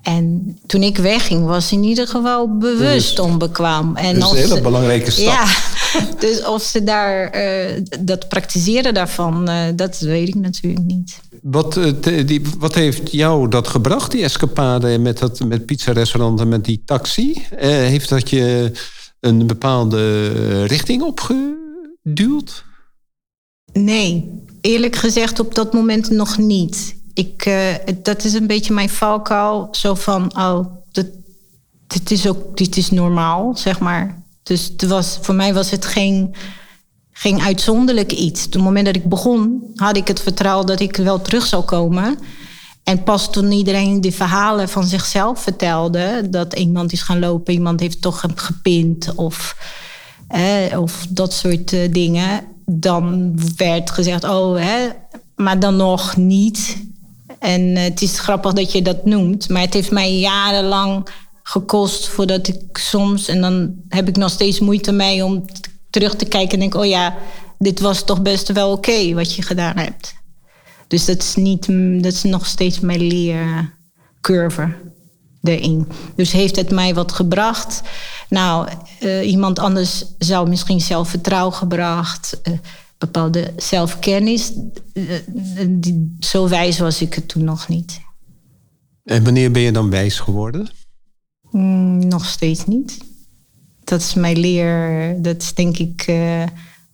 En toen ik wegging, was in ieder geval bewust onbekwaam. En dat is een hele belangrijke stap. Ja, dus of ze daar uh, dat praktiseren daarvan, uh, dat weet ik natuurlijk niet. Wat, uh, die, wat heeft jou dat gebracht, die escapade met dat met pizza-restaurant en met die taxi? heeft dat je een bepaalde richting opgeduwd? Nee, eerlijk gezegd op dat moment nog niet ik, uh, dat is een beetje mijn valkuil. Zo van, oh, dat, dit is ook dit is normaal, zeg maar. Dus het was, voor mij was het geen, geen uitzonderlijk iets. Op het moment dat ik begon, had ik het vertrouwen dat ik wel terug zou komen. En pas toen iedereen die verhalen van zichzelf vertelde, dat iemand is gaan lopen, iemand heeft toch gepind of, eh, of dat soort uh, dingen, dan werd gezegd: Oh, hè, maar dan nog niet. En eh, het is grappig dat je dat noemt, maar het heeft mij jarenlang gekost voordat ik soms, en dan heb ik nog steeds moeite mee om terug te kijken en denk, oh ja, dit was toch best wel oké wat je gedaan hebt. Dus dat is, niet, dat is nog steeds mijn leercurve erin. Dus heeft het mij wat gebracht? Nou, uh, iemand anders zou misschien zelfvertrouwen gebracht. Uh, bepaalde zelfkennis. Eh, zo wijs was ik het toen nog niet. En wanneer ben je dan wijs geworden? Mm, nog steeds niet. Dat is mijn leer. Dat is denk ik uh,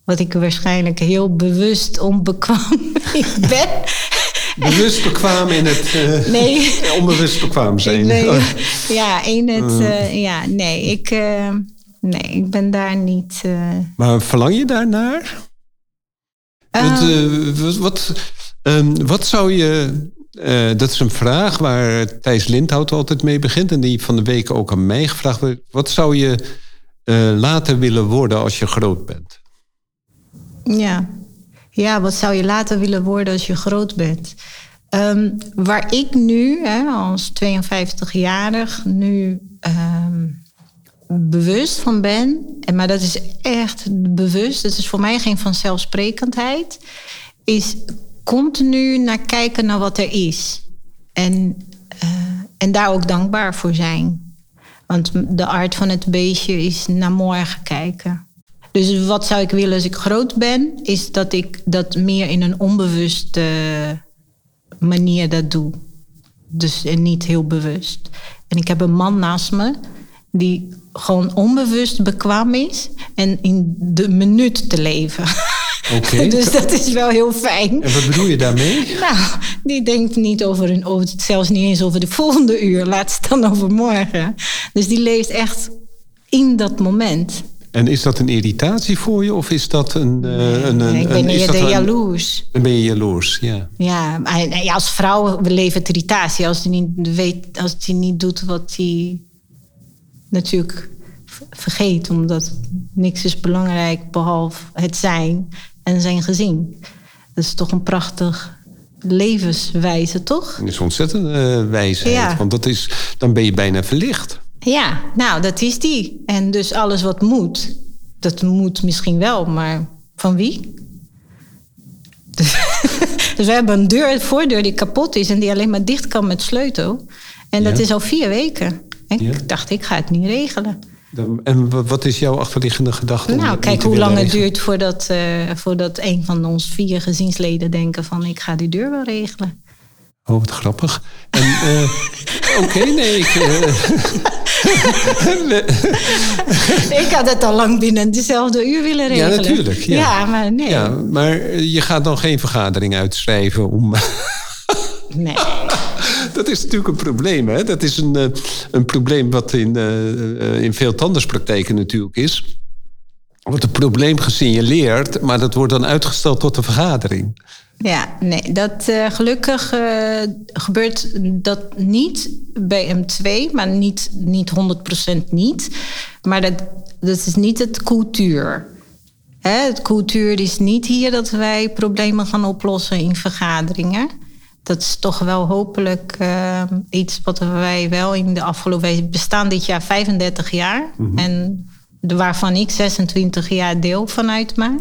wat ik waarschijnlijk heel bewust onbekwaam ben. Bewust bekwaam in het. Uh, nee. Onbewust bekwaam zijn. Nee, ja, in het. Uh, ja, nee, ik. nee, ik ben daar niet. Maar verlang je daarnaar? Uh, wat, um, wat zou je. Uh, dat is een vraag waar Thijs Lindhout altijd mee begint. En die van de week ook aan mij gevraagd wordt. Wat zou je uh, later willen worden als je groot bent? Ja. ja, wat zou je later willen worden als je groot bent? Um, waar ik nu, hè, als 52-jarig, nu um, bewust van ben, en maar dat is echt bewust, dat is voor mij geen vanzelfsprekendheid, is continu naar kijken naar wat er is. En, uh, en daar ook dankbaar voor zijn. Want de aard van het beestje is naar morgen kijken. Dus wat zou ik willen als ik groot ben, is dat ik dat meer in een onbewuste manier dat doe. Dus niet heel bewust. En ik heb een man naast me die gewoon onbewust bekwaam is en in de minuut te leven. Oké. dus dat is wel heel fijn. En wat bedoel je daarmee? Nou, die denkt niet over, een, over zelfs niet eens over de volgende uur, laat het dan over morgen. Dus die leeft echt in dat moment. En is dat een irritatie voor je of is dat een. Uh, nee, een, een, ik ben eerder jaloers. Dan ben je jaloers, ja. Ja, als vrouw levert irritatie als hij niet weet, als hij niet doet wat hij natuurlijk vergeet, omdat niks is belangrijk behalve het zijn en zijn gezin. Dat is toch een prachtig levenswijze, toch? Dat is ontzettend uh, wijsheid, ja. want dat is, dan ben je bijna verlicht. Ja, nou, dat is die. En dus alles wat moet, dat moet misschien wel, maar van wie? Dus, dus we hebben een deur, een voordeur die kapot is en die alleen maar dicht kan met sleutel. En dat is al vier weken. En ik dacht, ik ga het niet regelen. En wat is jouw achterliggende gedachte? Nou, kijk hoe lang het duurt voordat, uh, voordat een van ons vier gezinsleden denken van ik ga die deur wel regelen. Oh, wat grappig. En, uh, Oké, okay, nee, ik. Uh... ik had het al lang binnen dezelfde uur willen regelen. Ja, natuurlijk. Ja, ja maar nee. Ja, maar je gaat dan geen vergadering uitschrijven om. nee dat is natuurlijk een probleem. Hè? Dat is een, uh, een probleem wat in, uh, in veel tandartspraktijken natuurlijk is. Wordt een probleem gesignaleerd, maar dat wordt dan uitgesteld tot de vergadering. Ja, nee, dat gelukkig gebeurt dat niet bij M2, maar niet, niet 100% niet. Maar dat, dat is niet het cultuur. Hè, het cultuur is niet hier dat wij problemen gaan oplossen in vergaderingen dat is toch wel hopelijk uh, iets wat wij wel in de afgelopen... Wij bestaan dit jaar 35 jaar. Mm -hmm. En waarvan ik 26 jaar deel van uitmaak.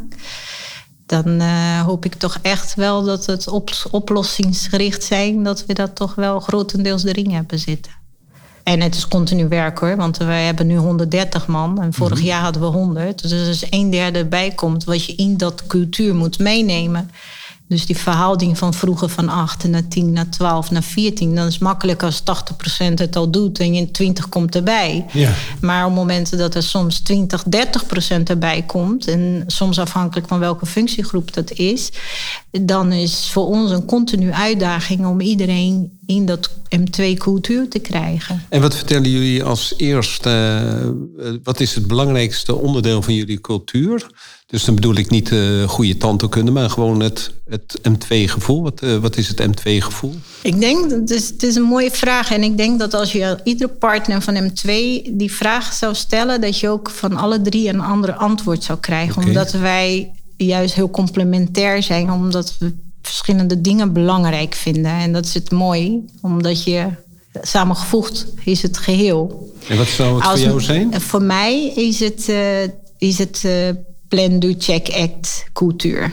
Dan uh, hoop ik toch echt wel dat het op, oplossingsgericht zijn, dat we dat toch wel grotendeels erin hebben zitten. En het is continu werk hoor, want we hebben nu 130 man en vorig mhm. jaar hadden we 100. Dus als een derde bijkomt wat je in dat cultuur moet meenemen. Dus die verhouding van vroeger van 8 naar 10 naar 12 naar 14, dan is het makkelijk als 80% het al doet en je 20 komt erbij. Ja. Maar op momenten dat er soms 20, 30% erbij komt, en soms afhankelijk van welke functiegroep dat is, dan is voor ons een continu uitdaging om iedereen in dat M2-cultuur te krijgen. En wat vertellen jullie als eerste? Uh, wat is het belangrijkste onderdeel van jullie cultuur? Dus dan bedoel ik niet uh, goede tandheelkunde, maar gewoon het, het M2-gevoel. Wat, uh, wat is het M2-gevoel? Ik denk, het is, het is een mooie vraag. En ik denk dat als je iedere partner van M2 die vraag zou stellen, dat je ook van alle drie een ander antwoord zou krijgen. Omdat wij juist heel complementair zijn, omdat we verschillende dingen belangrijk vinden. En dat is het mooi, omdat je samengevoegd is het geheel. En wat zou het voor jou zijn? Voor mij is het, uh, is het plan, do, check, act cultuur.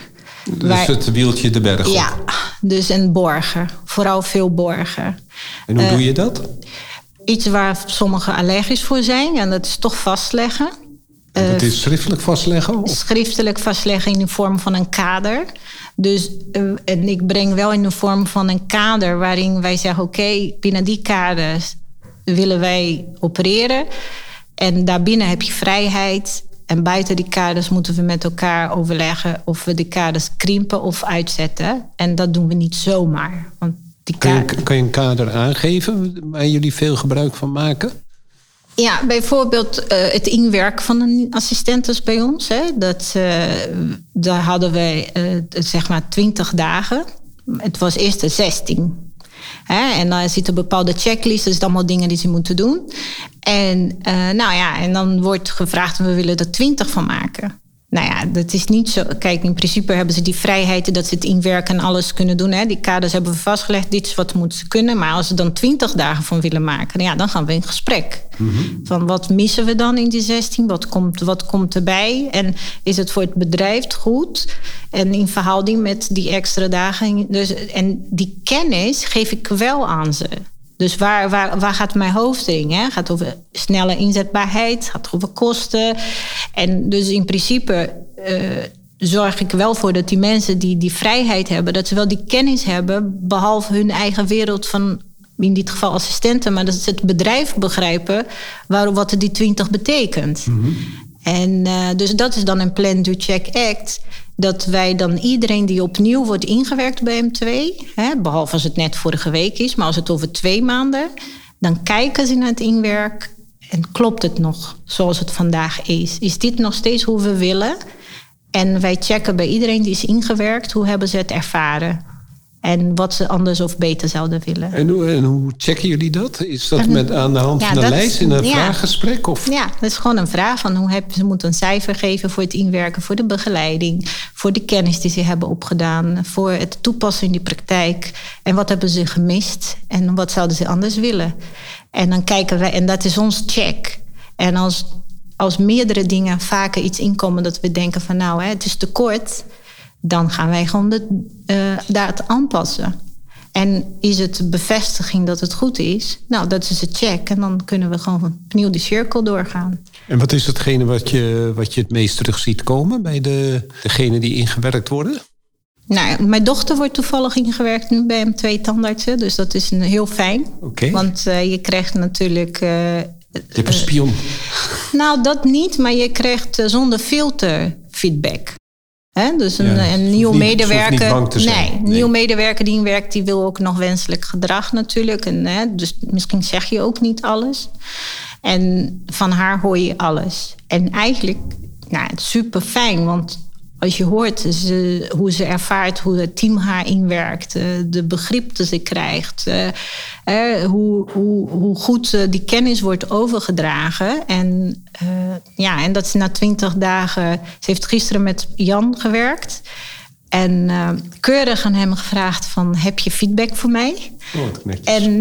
Dus het wieltje de berg op. Ja, dus een borgen. Vooral veel borgen. En hoe doe je dat? Iets waar sommigen allergisch voor zijn. En dat is toch vastleggen. Het is schriftelijk vastleggen? Of? Schriftelijk vastleggen in de vorm van een kader. Dus en ik breng wel in de vorm van een kader waarin wij zeggen: oké, binnen die kaders willen wij opereren. En daarbinnen heb je vrijheid. En buiten die kaders moeten we met elkaar overleggen of we die kaders krimpen of uitzetten. En dat doen we niet zomaar. Want die kan, je, kan je een kader aangeven waar jullie veel gebruik van maken? Ja, bijvoorbeeld uh, het inwerken van een assistent bij ons. Hè. Dat, uh, daar hadden we uh, zeg maar 20 dagen. Het was eerst de 16. Hè? En dan zit een bepaalde checklist, dus allemaal dingen die ze moeten doen. En, uh, nou ja, en dan wordt gevraagd, we willen er twintig van maken. Nou ja, dat is niet zo. Kijk, in principe hebben ze die vrijheid dat ze het inwerken en alles kunnen doen. Hè. Die kaders hebben we vastgelegd, dit is wat moeten ze kunnen. Maar als ze dan twintig dagen van willen maken, ja, dan gaan we in gesprek. Mhm. Van wat missen we dan in die 16? Wat komt, wat komt erbij? En is het voor het bedrijf goed? En in verhouding met die extra dagen. Dus, en die kennis geef ik wel aan ze. Dus waar, waar, waar gaat mijn hoofdring? Hè? Gaat over snelle inzetbaarheid, gaat over kosten. En dus in principe uh, zorg ik wel voor dat die mensen die die vrijheid hebben, dat ze wel die kennis hebben, behalve hun eigen wereld van in dit geval assistenten, maar dat ze het bedrijf begrijpen waarom wat die 20 betekent. Mhm. En uh, dus dat is dan een Plan, Do, Check, Act dat wij dan iedereen die opnieuw wordt ingewerkt bij M2, hè, behalve als het net vorige week is, maar als het over twee maanden, dan kijken ze naar het inwerk en klopt het nog zoals het vandaag is? Is dit nog steeds hoe we willen? En wij checken bij iedereen die is ingewerkt, hoe hebben ze het ervaren? En wat ze anders of beter zouden willen. En hoe, en hoe checken jullie dat? Is dat met, aan de hand van een lijst in een vraaggesprek? Of? Ja, dat is gewoon een vraag van hoe heb, ze moeten een cijfer geven voor het inwerken, voor de begeleiding, voor de kennis die ze hebben opgedaan, voor het toepassen in die praktijk. En wat hebben ze gemist en wat zouden ze anders willen? En dan kijken wij, en dat is ons check. En als, als meerdere dingen vaker iets inkomen dat we denken van nou, hè, het is te kort dan gaan wij gewoon de, uh, daar het aanpassen. En is het bevestiging dat het goed is? Nou, dat is een check. En dan kunnen we gewoon opnieuw die cirkel doorgaan. En wat is hetgene wat je, wat je het meest terug ziet komen bij de, degenen die ingewerkt worden? Nou, mijn dochter wordt toevallig ingewerkt nu bij M2 tandartsen. Dus dat is een, heel fijn. Okay. Want uh, je krijgt natuurlijk... Uh, je hebt een spion. nou, dat niet. Maar je krijgt zonder filter feedback. Dus een, een nieuwe medewerker. Nee, nee, nieuwe medewerker die werkt, die wil ook nog wenselijk gedrag natuurlijk. En, dus misschien zeg je ook niet alles. En van haar hoor je alles. En eigenlijk, nou, super fijn, want als je hoort ze, hoe ze ervaart, hoe het team haar inwerkt, eh, de begrip dat ze krijgt, eh, hoe, hoe, hoe goed eh, die kennis wordt overgedragen. En, ja, en dat ze na twintig dagen, ze heeft gisteren met Jan gewerkt. En keurig aan hem gevraagd van, heb je feedback voor mij? Oh, en,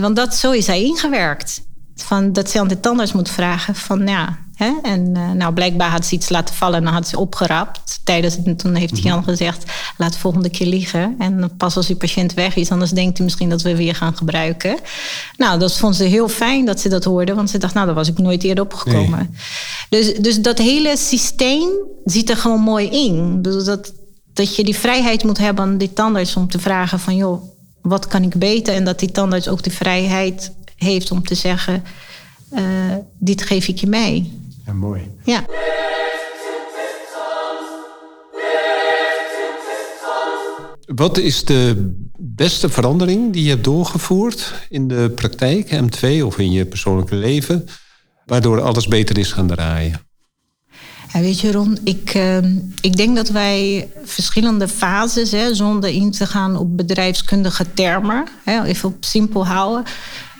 want dat, zo is hij ingewerkt. Van dat ze aan de tandarts moet vragen van ja. Hè? En uh, nou, blijkbaar had ze iets laten vallen en dan had ze opgerapt. Tijdens het, toen heeft Jan gezegd, laat de volgende keer liggen. En pas als uw patiënt weg is, anders denkt hij misschien dat we weer gaan gebruiken. Nou, dat vond ze heel fijn dat ze dat hoorde. Want ze dacht, nou, daar was ik nooit eerder opgekomen. Dus, dus dat hele systeem ziet er gewoon mooi in. Dus dat, dat je die vrijheid moet hebben aan die tandarts om te vragen van... joh, wat kan ik beter? En dat die tandarts ook de vrijheid heeft om te zeggen... Uh, dit geef ik je mee. Ja, mooi. Ja. Wat is de beste verandering die je hebt doorgevoerd in de praktijk, M2 of in je persoonlijke leven, waardoor alles beter is gaan draaien? Ja, weet je, Ron, ik, uh, ik denk dat wij verschillende fases, hè, zonder in te gaan op bedrijfskundige termen, hè, even op simpel houden,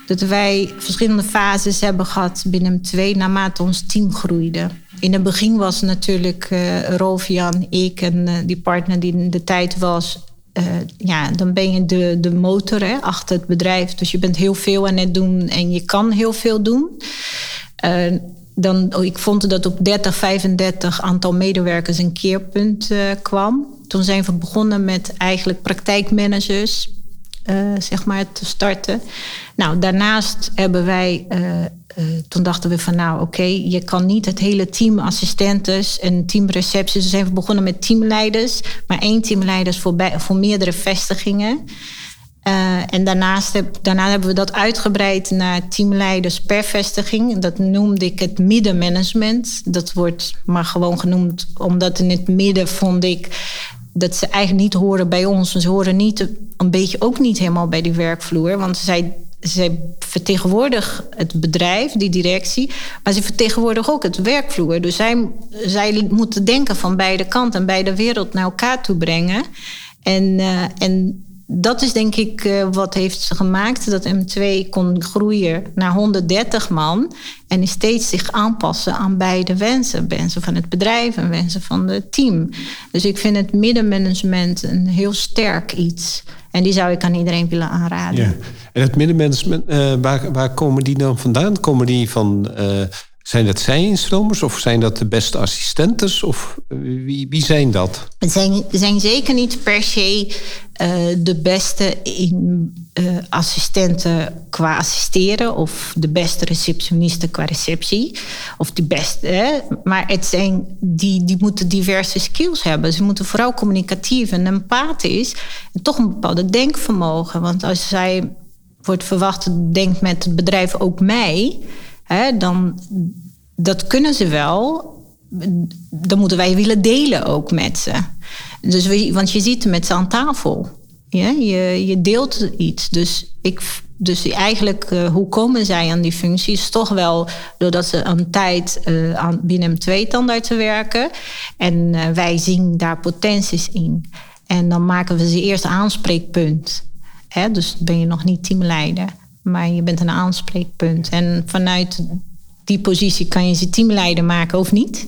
dat wij verschillende fases hebben gehad binnen twee naarmate ons team groeide. In het begin was natuurlijk uh, Rolf, Jan, ik en uh, die partner die in de tijd was. Uh, ja, dan ben je de, de motor hè, achter het bedrijf. Dus je bent heel veel aan het doen en je kan heel veel doen. dan, oh, ik vond dat op 30, 35 aantal medewerkers een keerpunt kwam. Toen zijn we begonnen met eigenlijk praktijkmanagers uh, zeg maar, te starten. Nou, daarnaast hebben wij, uh, uh, toen dachten we van nou oké, je kan niet het hele team assistentes en teamrecepties. Dus zijn begonnen met teamleiders, maar één teamleiders voor, bij, voor meerdere vestigingen. en daarnaast heb, daarna hebben we dat uitgebreid naar teamleiders per vestiging. Dat noemde ik het middenmanagement. Dat wordt maar gewoon genoemd omdat in het midden vond ik dat ze eigenlijk niet horen bij ons. Ze horen niet, een beetje ook niet helemaal bij die werkvloer. Want zij, zij vertegenwoordigen het bedrijf, die directie. Maar ze vertegenwoordigen ook het werkvloer. Dus zij, zij moeten denken van beide kanten en beide wereld naar elkaar toe brengen. En, uh, en dat is denk ik uh, wat heeft gemaakt dat M2 kon groeien naar 130 man. En steeds zich aanpassen aan beide wensen. Wensen van het bedrijf en wensen van het team. Dus ik vind het middenmanagement een heel sterk iets. En die zou ik aan iedereen willen aanraden. Ja. En het middenmanagement, uh, waar, waar komen die dan vandaan? Komen die van... Zijn dat zij-instromers of zijn dat de beste assistentes? Of wie, wie zijn dat? Het zijn, zijn zeker niet per se uh, de beste in, uh, assistenten qua assisteren of de beste receptionisten qua receptie. Of de beste. Hè? Maar het zijn, die, die moeten diverse skills hebben. Ze moeten vooral communicatief en empathisch en toch een bepaalde denkvermogen. Want als zij wordt verwacht, denkt met het bedrijf ook mij Hè, dan dat kunnen ze wel. Dan moeten wij willen delen ook met ze. Dus we, want je ziet met ze aan tafel. Ja, je, je deelt iets. Dus, ik, dus eigenlijk, uh, hoe komen zij aan die functies? Toch wel doordat ze een tijd uh, aan, binnen twee te werken. En uh, wij zien daar potenties in. En dan maken we ze eerst aanspreekpunt. Hè? Dus ben je nog niet teamleider maar je bent een aanspreekpunt. En vanuit die positie kan je ze teamleider maken of niet.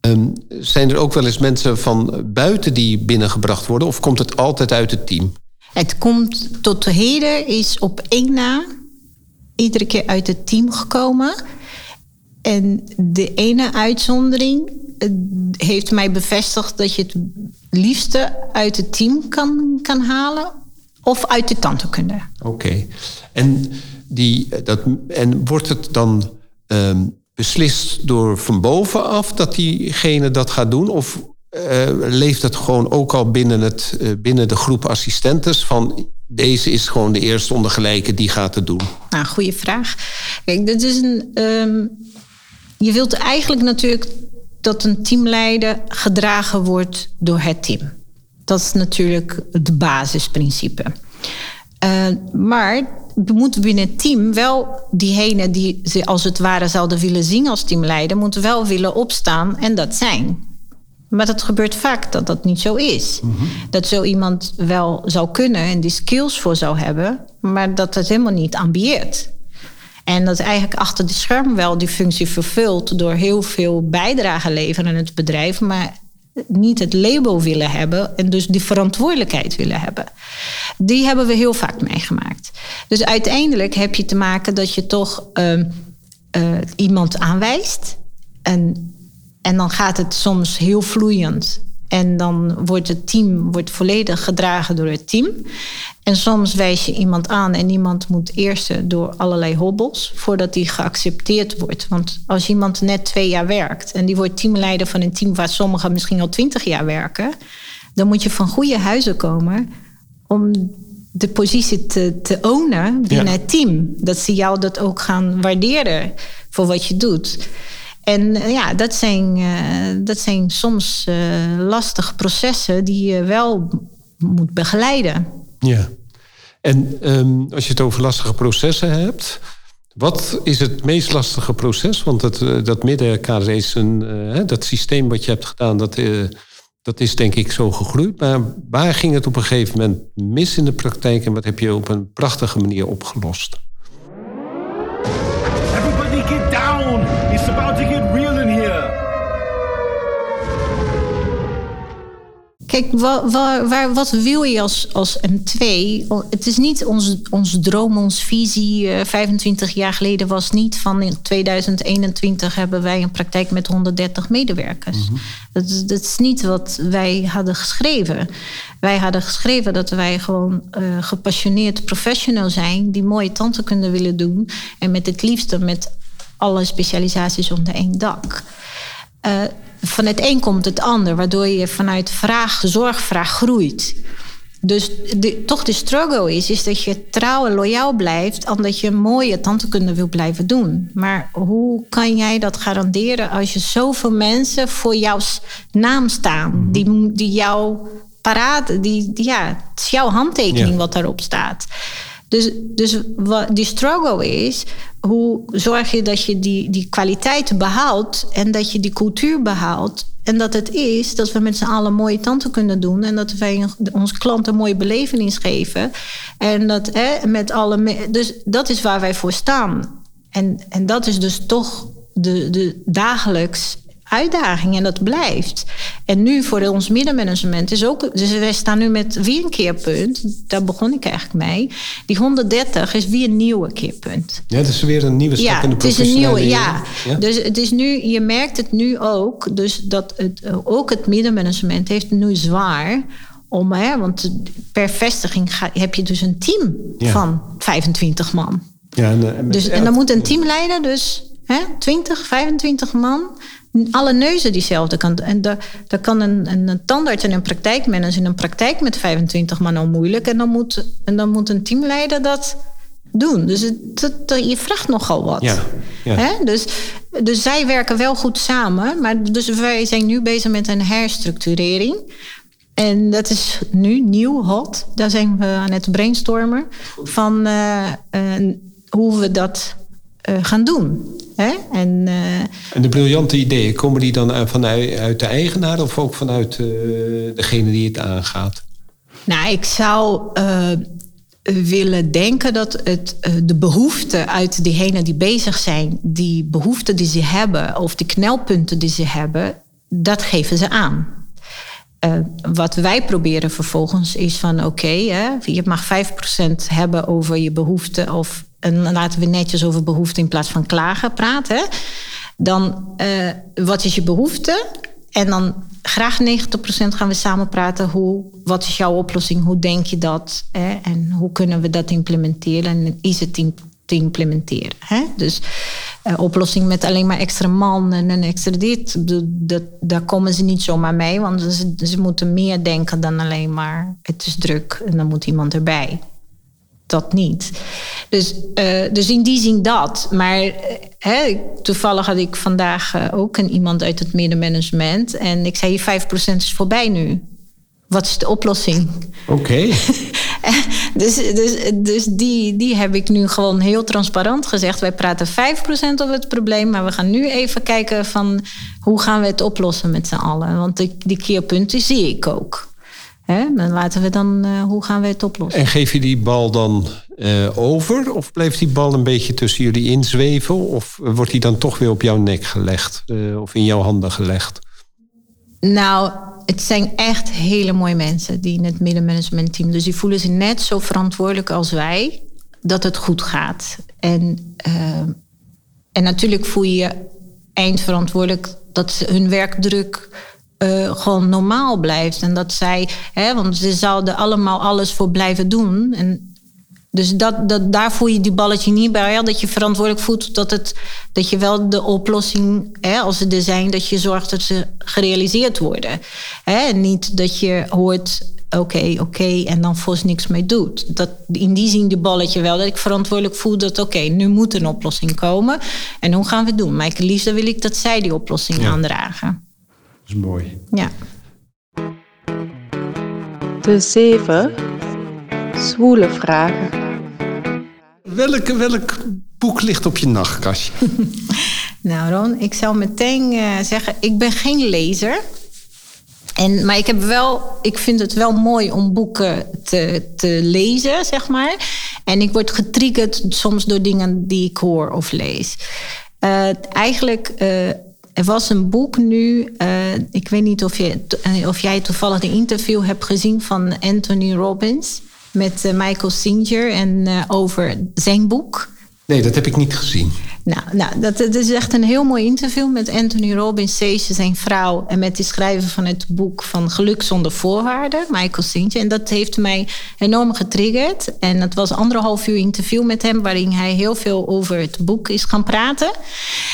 Um, zijn er ook wel eens mensen van buiten die binnengebracht worden, of komt het altijd uit het team? Het komt tot de heden, is op één na iedere keer uit het team gekomen. En de ene uitzondering heeft mij bevestigd dat je het liefste uit het team kan, kan halen of uit de tandheelkunde. Oké. En, die, dat, en wordt het dan um, beslist door van bovenaf dat diegene dat gaat doen? Of uh, leeft het gewoon ook al binnen, het, uh, binnen de groep assistentes van deze is gewoon de eerste ondergelijke die gaat het doen? Nou, goede vraag. Kijk, dit is een. Um, je wilt eigenlijk natuurlijk dat een teamleider gedragen wordt door het team. Dat is natuurlijk het basisprincipe. Uh, maar we moeten binnen het team wel diegenen die ze als het ware zouden willen zien als teamleider, moeten wel willen opstaan en dat zijn. Maar dat gebeurt vaak dat dat niet zo is. Mm -hmm. Dat zo iemand wel zou kunnen en die skills voor zou hebben, maar dat het helemaal niet ambieert. En dat eigenlijk achter de scherm wel die functie vervult door heel veel bijdrage leveren aan het bedrijf, maar niet het label willen hebben en dus die verantwoordelijkheid willen hebben. Die hebben we heel vaak meegemaakt. Dus uiteindelijk heb je te maken dat je toch uh, uh, iemand aanwijst. En, en dan gaat het soms heel vloeiend. En dan wordt het team wordt volledig gedragen door het team. En soms wijs je iemand aan en iemand moet eerst door allerlei hobbels voordat die geaccepteerd wordt. Want als iemand net twee jaar werkt en die wordt teamleider van een team waar sommigen misschien al twintig jaar werken, dan moet je van goede huizen komen om de positie te, te ownen binnen het team. Dat ze jou dat ook gaan waarderen voor wat je doet. En eh, ja, dat zijn, uh, dat zijn soms uh, lastige processen die je wel moet begeleiden. Ja. En um, als je het over lastige processen hebt, wat is het meest lastige proces? Want dat, dat middenkader is een, dat systeem wat je hebt gedaan, dat, dat is denk ik zo gegroeid. Maar waar ging het op een gegeven moment mis in de praktijk en wat heb je op een prachtige manier opgelost? Kijk, waar, waar, wat wil je als, als M2? Het is niet ons, ons droom, ons visie. 25 jaar geleden was niet van in 2021 hebben wij een praktijk met 130 medewerkers. Mm -hmm. dat, dat, is niet wat wij hadden geschreven. Wij hadden geschreven dat wij gewoon uh, gepassioneerd professional zijn, die mooie tanden kunnen willen doen. En met het liefste met alle specialisaties onder één dak. Uh, van het een komt het ander, waardoor je vanuit vraag, zorgvraag groeit. Dus de, toch de struggle is, is dat je trouw en loyaal blijft, omdat je mooie tandheelkunde wil blijven doen. Maar hoe kan jij dat garanderen als je zoveel mensen voor jouw naam staan, die, die jou paraat, die, die, ja, het is jouw handtekening ja. wat daarop staat. Dus, dus wat die struggle is, hoe zorg je dat je die, die kwaliteit behoudt en dat je die cultuur behoudt. En dat het is dat we met z'n allen mooie tanden kunnen doen. En dat wij onze klanten mooie beleving geven. En dat hè, met alle. Dus dat is waar wij voor staan. En, en dat is dus toch de, de dagelijks uitdaging en dat blijft. En nu voor ons middenmanagement is ook. Dus wij staan nu met weer een keerpunt. Daar begon ik eigenlijk mee. Die 130 is weer een nieuwe keerpunt. Ja, dat is weer een nieuwe stap ja, in de het is een nieuwe, ja. ja. Dus het is nu, je merkt het nu ook. Dus dat het, ook het middenmanagement heeft het nu zwaar. Om, hè, want per vestiging ga, heb je dus een team Ja. van 25 man. Ja, en, eh, Dus, en dan moet een teamleider dus hè, 20, 25 man alle neuzen diezelfde kant. En daar, kan een, een, een tandarts en een praktijkmanager in een praktijk met 25 man al moeilijk. En dan moet, en dan moet een teamleider dat doen. Dus het, het- het- je vraagt nogal wat. Ja, ja. Hè? Dus, dus zij werken wel goed samen. Maar dus wij zijn nu bezig met een herstructurering. En dat is nu nieuw, hot. Daar zijn we aan het brainstormen. Van eh, hoe we dat eh, gaan doen. Hè? En, eh, En de briljante ideeën, komen die dan uit- vanuit uit de eigenaar of ook vanuit eh, degene die het aangaat? Nou, ik zou eh, willen denken dat het, de behoeften uit diegenen die bezig zijn, die behoeften die ze hebben of die knelpunten die ze hebben, dat geven ze aan. Wat wij proberen vervolgens is van oké, je mag 5% hebben over je behoeften of en laten we netjes over behoeften in plaats van klagen praten. Dan eh, wat is je behoefte? En dan graag 90% gaan we samen praten. Hoe, wat is jouw oplossing? Hoe denk je dat? Hè? En hoe kunnen we dat implementeren? En is het te implementeren? Hè? Dus eh, oplossing met alleen maar extra man en extra dit. Dat, daar komen ze niet zomaar mee. Want ze, ze moeten meer denken dan alleen maar het is druk en dan moet iemand erbij dat niet. Dus, eh, dus in die zin dat. Maar eh, hè, toevallig had ik vandaag eh, ook een iemand uit het middenmanagement. En ik zei, je 5% is voorbij nu. Wat is de oplossing? Oké. dus dus, dus die, die heb ik nu gewoon heel transparant gezegd. Wij praten 5% over het probleem. Maar we gaan nu even kijken van hoe gaan we het oplossen met z'n allen. Want die, die keerpunten zie ik ook. Hè? Dan laten we dan, eh, hoe gaan we het oplossen? En geef je die bal dan eh, over? Of blijft die bal een beetje tussen jullie inzweven? Of wordt die dan toch weer op jouw nek gelegd? eh, of in jouw handen gelegd? Nou, het zijn echt hele mooie mensen die in het middenmanagementteam. Dus die voelen zich net zo verantwoordelijk als wij dat het goed gaat. En, en natuurlijk voel je je eindverantwoordelijk dat hun werkdruk uh, gewoon normaal blijft. En dat zij, hè, want ze zouden allemaal alles voor blijven doen. En dus dat, dat, daar voel je die balletje niet bij. Ja, dat je verantwoordelijk voelt dat, het, dat je wel de oplossing, hè, als ze er zijn, dat je zorgt dat ze gerealiseerd worden. Hè, en niet dat je hoort, oké, oké, en dan volgens niks mee doet. Dat, in die zin die balletje wel, dat ik verantwoordelijk voel dat, oké, nu moet een oplossing komen. En hoe gaan we het doen? Maar het liefst wil ik dat zij die oplossing aandragen. Dat is mooi. Ja. De zeven zwoele vragen. Welke, welk boek ligt op je nachtkastje? nou Ron, ik zou meteen uh, zeggen, ik ben geen lezer. En, maar ik, heb wel, ik vind het wel mooi om boeken te, te lezen, zeg maar. En ik word getriggerd soms door dingen die ik hoor of lees. Uh, eigenlijk, uh, er was een boek nu. ik weet niet of, je, of jij toevallig een interview hebt gezien van Anthony Robbins met uh, Michael Singer en over zijn boek. Nee, dat heb ik niet gezien. Nou, nou dat, dat, is echt een heel mooi interview met Anthony Robbins, Sage, zijn vrouw. En met die schrijver van het boek van Geluk zonder voorwaarden, Michael Singer. En dat heeft mij enorm getriggerd. En het was anderhalf uur interview met hem, waarin hij heel veel over het boek is gaan praten.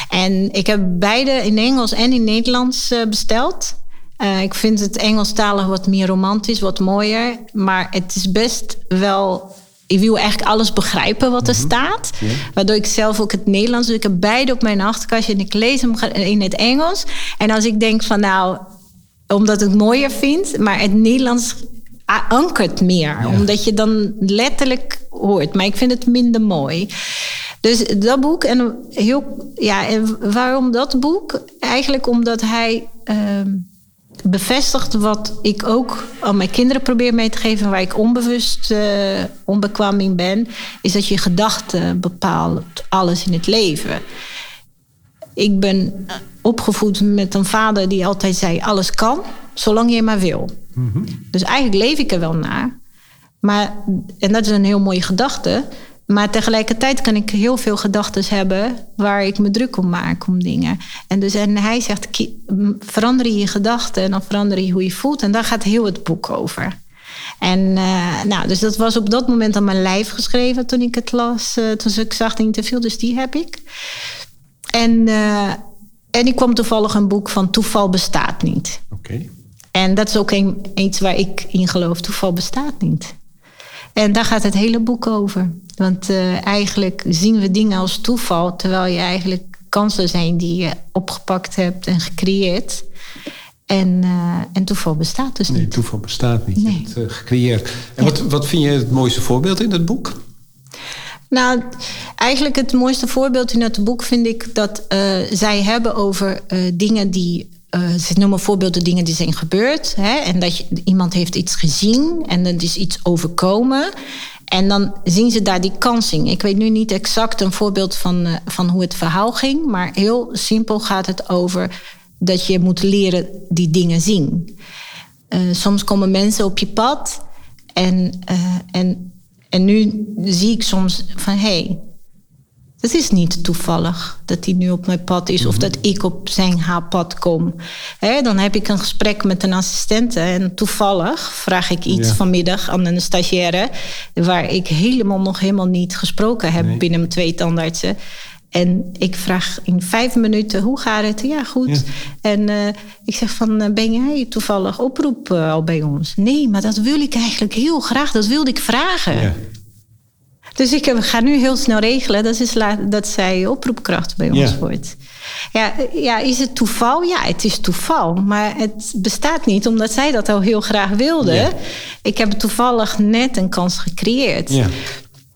En ik heb beide in Engels en in Nederlands uh, besteld. Uh, ik vind het Engelstalig wat meer romantisch, wat mooier. Maar het is best wel. Ik wil eigenlijk alles begrijpen wat er mm -hmm. staat. Waardoor ik zelf ook het Nederlands. Ik heb beide op mijn achterkastje en ik lees hem in het Engels. En als ik denk van nou, omdat ik het mooier vind, maar het Nederlands ankert meer. Ja. Omdat je dan letterlijk hoort. Maar ik vind het minder mooi. Dus dat boek en heel. Ja, en waarom dat boek? Eigenlijk omdat hij. Uh, bevestigt wat ik ook aan mijn kinderen probeer mee te geven, waar ik onbewust uh, onbekwaam in ben, is dat je gedachten bepaalt alles in het leven. Ik ben opgevoed met een vader die altijd zei: alles kan, zolang je maar wil. Mm -hmm. Dus eigenlijk leef ik er wel naar. Maar, en dat is een heel mooie gedachte. Maar tegelijkertijd kan ik heel veel gedachten hebben waar ik me druk om maak om dingen. En, dus, en hij zegt, verander je gedachten en dan verander je hoe je voelt. En daar gaat heel het boek over. En uh, nou, dus dat was op dat moment aan mijn lijf geschreven toen ik het las. Uh, toen ik zag in interview, dus die heb ik. En, uh, en ik kwam toevallig een boek van Toeval bestaat niet. Oké. Okay. En dat is ook een, iets waar ik in geloof. Toeval bestaat niet. En daar gaat het hele boek over. Want uh, eigenlijk zien we dingen als toeval, terwijl je eigenlijk kansen zijn die je opgepakt hebt en gecreëerd. En, uh, en toeval bestaat dus niet. Nee, toeval bestaat niet. Nee. Je hebt, uh, gecreëerd. En ja. wat, wat vind je het mooiste voorbeeld in het boek? Nou, eigenlijk het mooiste voorbeeld in het boek vind ik dat zij hebben over dingen die uh, ze noemen voorbeelden dingen die zijn gebeurd. Hè, en dat iemand heeft iets gezien en er is iets overkomen. En dan zien ze daar die kansing. Ik weet nu niet exact een voorbeeld van, uh, van hoe het verhaal ging. Maar heel simpel gaat het over dat je moet leren die dingen zien. Uh, soms komen mensen op je pad. En, en, en nu zie ik soms van hé, hey, het is niet toevallig dat hij nu op mijn pad is of dat ik op zijn haar pad kom. Dan heb ik een gesprek met een assistente en toevallig vraag ik iets ja. vanmiddag aan een stagiaire waar ik helemaal nog helemaal niet gesproken heb nee. binnen mijn twee tandartsen. En ik vraag in vijf minuten, hoe gaat het? Ja, goed. Ja. En uh, ik zeg van, ben jij toevallig oproep uh, al bij ons? Nee, maar dat wil ik eigenlijk heel graag. Dat wilde ik vragen. Ja. Dus ik ga nu heel snel regelen dat, is dat zij oproepkracht bij ons wordt. Ja, ja, is het toeval? Ja, het is toeval. Maar het bestaat niet omdat zij dat al heel graag wilde. Ik heb toevallig net een kans gecreëerd. Ja.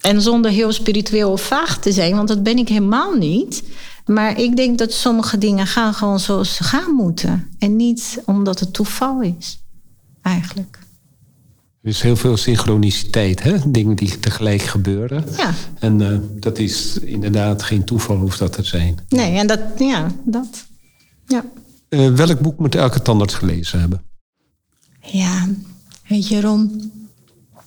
En zonder heel spiritueel of vaag te zijn, want dat ben ik helemaal niet. Maar ik denk dat sommige dingen gaan gewoon zoals ze gaan moeten. En niet omdat het toeval is, eigenlijk. Is heel veel synchroniciteit, hè? dingen die tegelijk gebeuren. Ja. En uh, dat is inderdaad geen toeval, hoeft dat te zijn. Nee, en dat, ja, dat. Ja. Uh, welk boek moet elke tandarts gelezen hebben? Ja, weet je, Ron.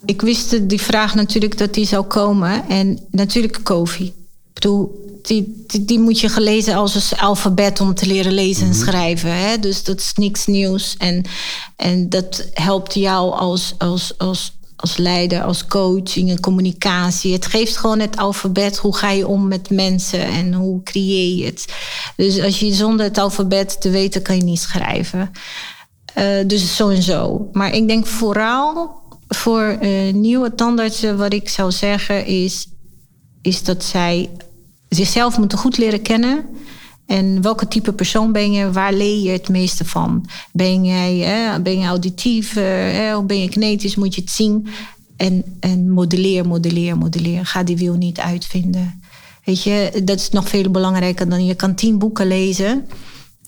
Ik wist die vraag natuurlijk dat die zou komen. En natuurlijk koffie. Bedoel, die, die, die, moet je gelezen als een alfabet om te leren lezen en schrijven. Hè? Dus dat is niks nieuws. En, en dat helpt jou als, als, als, als leider, als coaching en communicatie. Het geeft gewoon het alfabet. Hoe ga je om met mensen en hoe creëer je het? Dus als je zonder het alfabet te weten, kan je niet schrijven. Uh, dus zo en zo. Maar ik denk vooral voor uh, nieuwe tandartsen, wat ik zou zeggen, is, is dat zij zichzelf moeten goed leren kennen. En welke type persoon ben je? Waar leer je het meeste van? Ben jij, hè, ben je auditief hè, of ben je kinetisch? Moet je het zien. En, en modelleer, modelleer, modelleer. Ga die wiel niet uitvinden. Weet je, dat is nog veel belangrijker dan je kan tien boeken lezen.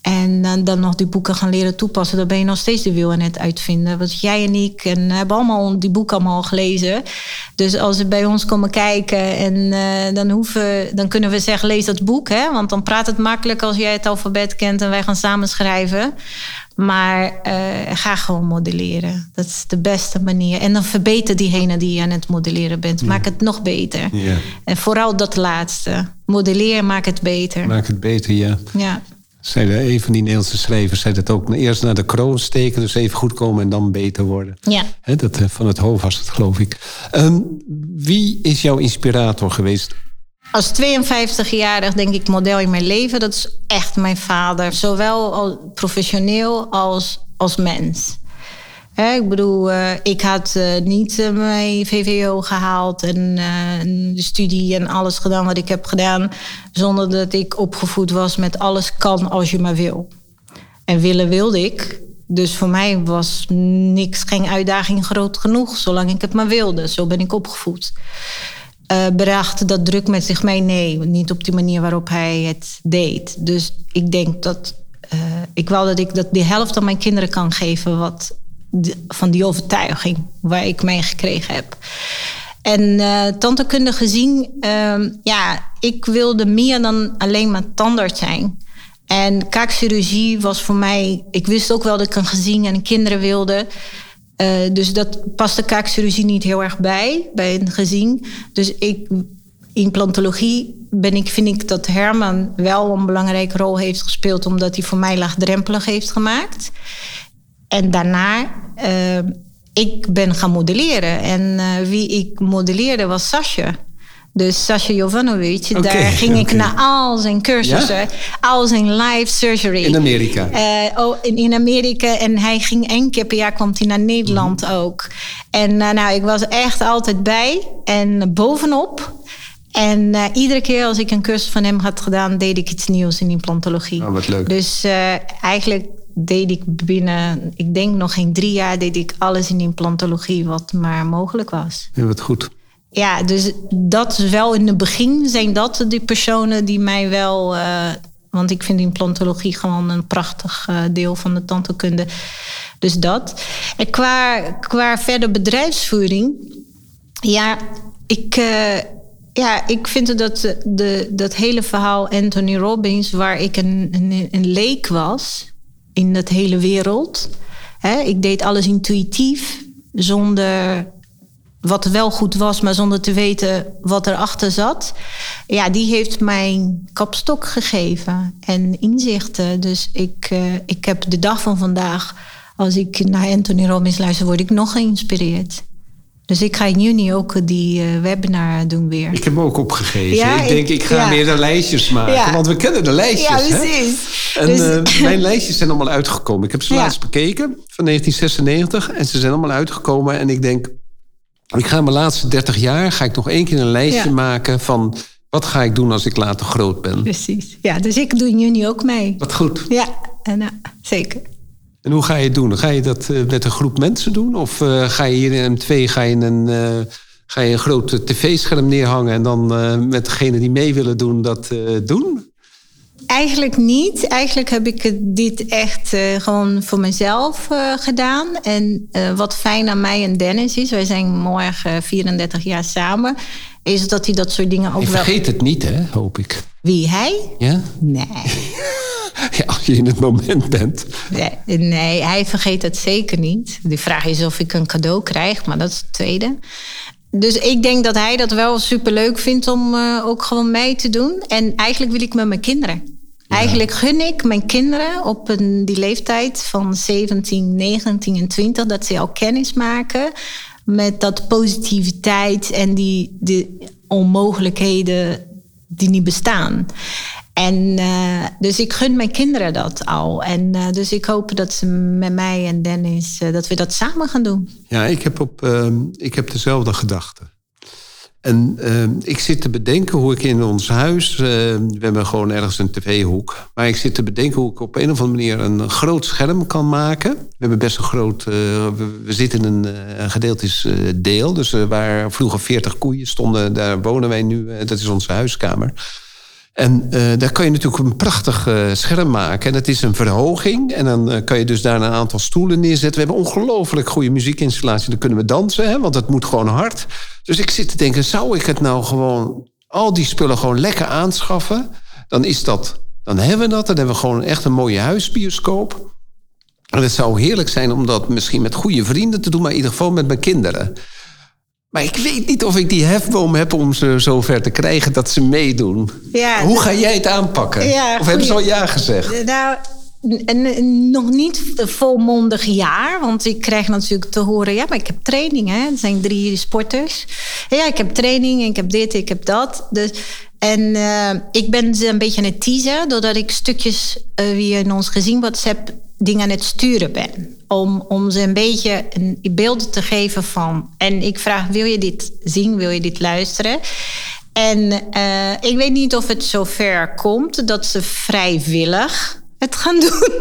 En dan, dan nog die boeken gaan leren toepassen. Dan ben je nog steeds de wiel aan het uitvinden. Want jij en ik en hebben allemaal die boeken allemaal gelezen. Dus als ze bij ons komen kijken, en, uh, dan, hoeven, dan kunnen we zeggen: lees dat boek. Hè? Want dan praat het makkelijk als jij het alfabet kent en wij gaan samen schrijven. Maar uh, ga gewoon modelleren. Dat is de beste manier. En dan verbeter diegene die je aan het modelleren bent. Maak het nog beter. Ja. En vooral dat laatste. Modelleer, maak het beter. Maak het beter, ja. Ja. Zei een van die Nederlandse schrijvers zei dat ook. Eerst naar de kroon steken, dus even goed komen en dan beter worden. Ja. He, dat, eh, van het hoofd was het, geloof ik. Um, wie is jouw inspirator geweest? Als 52-jarig denk ik model in mijn leven. Dat is echt mijn vader. Zowel professioneel als als mens ik bedoel, uh, ik had uh, niet uh, mijn VVO gehaald en de studie en alles gedaan wat ik heb gedaan, zonder dat ik opgevoed was met alles kan als je maar wil. En willen wilde ik. Dus voor mij was niks, geen uitdaging groot genoeg, zolang ik het maar wilde. Zo ben ik opgevoed. bracht dat druk met zich mee? Nee, niet op die manier waarop hij het deed. Dus ik denk dat ik wou dat ik dat de helft aan mijn kinderen kan geven wat van die overtuiging waar ik mee gekregen heb. En uh, tantekunde gezien, uh, ja, ik wilde meer dan alleen maar tandarts zijn. En kaakchirurgie was voor mij, ik wist ook wel dat ik een gezin en kinderen wilde. Uh, dus dat paste kaakchirurgie niet heel erg bij, bij een gezin. Dus ik, in plantologie ben ik, vind ik dat Herman wel een belangrijke rol heeft gespeeld, omdat hij voor mij laagdrempelig heeft gemaakt. En daarna, uh, ik ben gaan modelleren. En uh, wie ik modelleerde was Sasha. Dus Sasha Jovanovic, okay, daar ging okay. ik naar al zijn cursussen, ja? al zijn live surgery. In Amerika? Uh, oh, in, in, Amerika. En hij ging één keer per jaar kwam hij naar Nederland mm -hmm. ook. En uh, nou, ik was echt altijd bij en bovenop. En uh, iedere keer als ik een cursus van hem had gedaan, deed ik iets nieuws in implantologie. Oh, wat leuk. Dus eigenlijk deed ik binnen, ik denk nog geen drie jaar, deed ik alles in implantologie wat maar mogelijk was. Ja, wat goed. Ja, dus dat is wel in het begin zijn dat de personen die mij wel. Uh, want ik vind implantologie gewoon een prachtig uh, deel van de tandheelkunde. Dus dat. En qua, qua verder bedrijfsvoering. Ja, ik. Uh, ja, ik vind dat de, dat hele verhaal Anthony Robbins, waar ik een, een, een leek was, in dat hele wereld. ik deed alles intuïtief, zonder wat wel goed was, maar zonder te weten wat erachter zat. Ja, die heeft mij kapstok gegeven en inzichten. Dus ik, uh, ik heb de dag van vandaag, als ik naar Anthony Robbins luister, word ik nog geïnspireerd. Dus ik ga in juni ook die uh, webinar doen weer. Ik heb hem ook opgegeven. Ja, ik denk, ik ga ja. meer de lijstjes maken. Ja. Want we kennen de lijstjes. Ja, precies. Hè? En dus... uh, mijn lijstjes zijn allemaal uitgekomen. Ik heb ze laatst bekeken van 1996. En ze zijn allemaal uitgekomen. En ik denk, ik ga mijn laatste 30 jaar... ga ik nog één keer een lijstje maken van... wat ga ik doen als ik later groot ben. Precies. Ja, dus ik doe in juni ook mee. Wat goed. Ja, en, uh, zeker. En hoe ga je het doen? Ga je dat uh, met een groep mensen doen? Of uh, ga je hier in M2 ga je een, ga je een groot tv-scherm neerhangen en dan met degenen die mee willen doen dat doen? Eigenlijk niet. Eigenlijk heb ik dit echt gewoon voor mezelf gedaan. En wat fijn aan mij en Dennis is, wij zijn morgen 34 jaar samen, is dat hij dat soort dingen ook je wel. vergeet het niet, hè, hoop ik. Wie hij? Ja? Nee. Ja, als je in het moment bent. Nee, nee, hij vergeet het zeker niet. De vraag is of ik een cadeau krijg, maar dat is het tweede. Dus ik denk dat hij dat wel super leuk vindt om eh, ook gewoon mee te doen. En eigenlijk wil ik met mijn kinderen. Eigenlijk gun ik mijn kinderen op een, die leeftijd van 17, 19 en 20 dat ze al kennis maken met dat positiviteit en die, die onmogelijkheden die niet bestaan. En uh, dus ik gun mijn kinderen dat al. En uh, dus ik hoop dat ze met mij en Dennis, uh, dat we dat samen gaan doen. Ja, ik heb, op, ehm, ik heb dezelfde gedachten. En ehm, ik zit te bedenken hoe ik in ons huis, we hebben gewoon ergens een tv-hoek, maar ik zit te bedenken hoe ik op een of andere manier een groot scherm kan maken. We hebben best een groot, we, zitten in een, een gedeeltes deel, dus waar vroeger 40 koeien stonden, daar wonen wij nu, dat is onze huiskamer. En uh, daar kan je natuurlijk een prachtig uh, scherm maken. En dat is een verhoging. En dan uh, kan je dus daar een aantal stoelen neerzetten. We hebben ongelooflijk goede muziekinstallatie. Dan kunnen we dansen, hè, want het moet gewoon hard. Dus ik zit te denken, zou ik het nou gewoon... al die spullen gewoon lekker aanschaffen? Dan is dat... Dan hebben we dat. Dan hebben we gewoon echt een mooie huisbioscoop. En het zou heerlijk zijn om dat misschien met goede vrienden te doen... maar in ieder geval met mijn kinderen. Maar ik weet niet of ik die hefboom heb om ze zover te krijgen dat ze meedoen. Ja, Hoe ga jij het aanpakken? Ja, of hebben ze al ja gezegd? Nou, nog niet volmondig ja. Want ik krijg natuurlijk te horen... ja, maar ik heb training, hè. Er zijn drie sporters. Ja, ik heb training, ik heb dit, ik heb dat. Dus, en uh, ik ben ze een beetje aan het teasen... doordat ik stukjes uh, via in ons gezin WhatsApp dingen aan het sturen ben. Om, om ze een beetje een beeld te geven van. En ik vraag: wil je dit zien? Wil je dit luisteren? En uh, ik weet niet of het zover komt dat ze vrijwillig het gaan doen.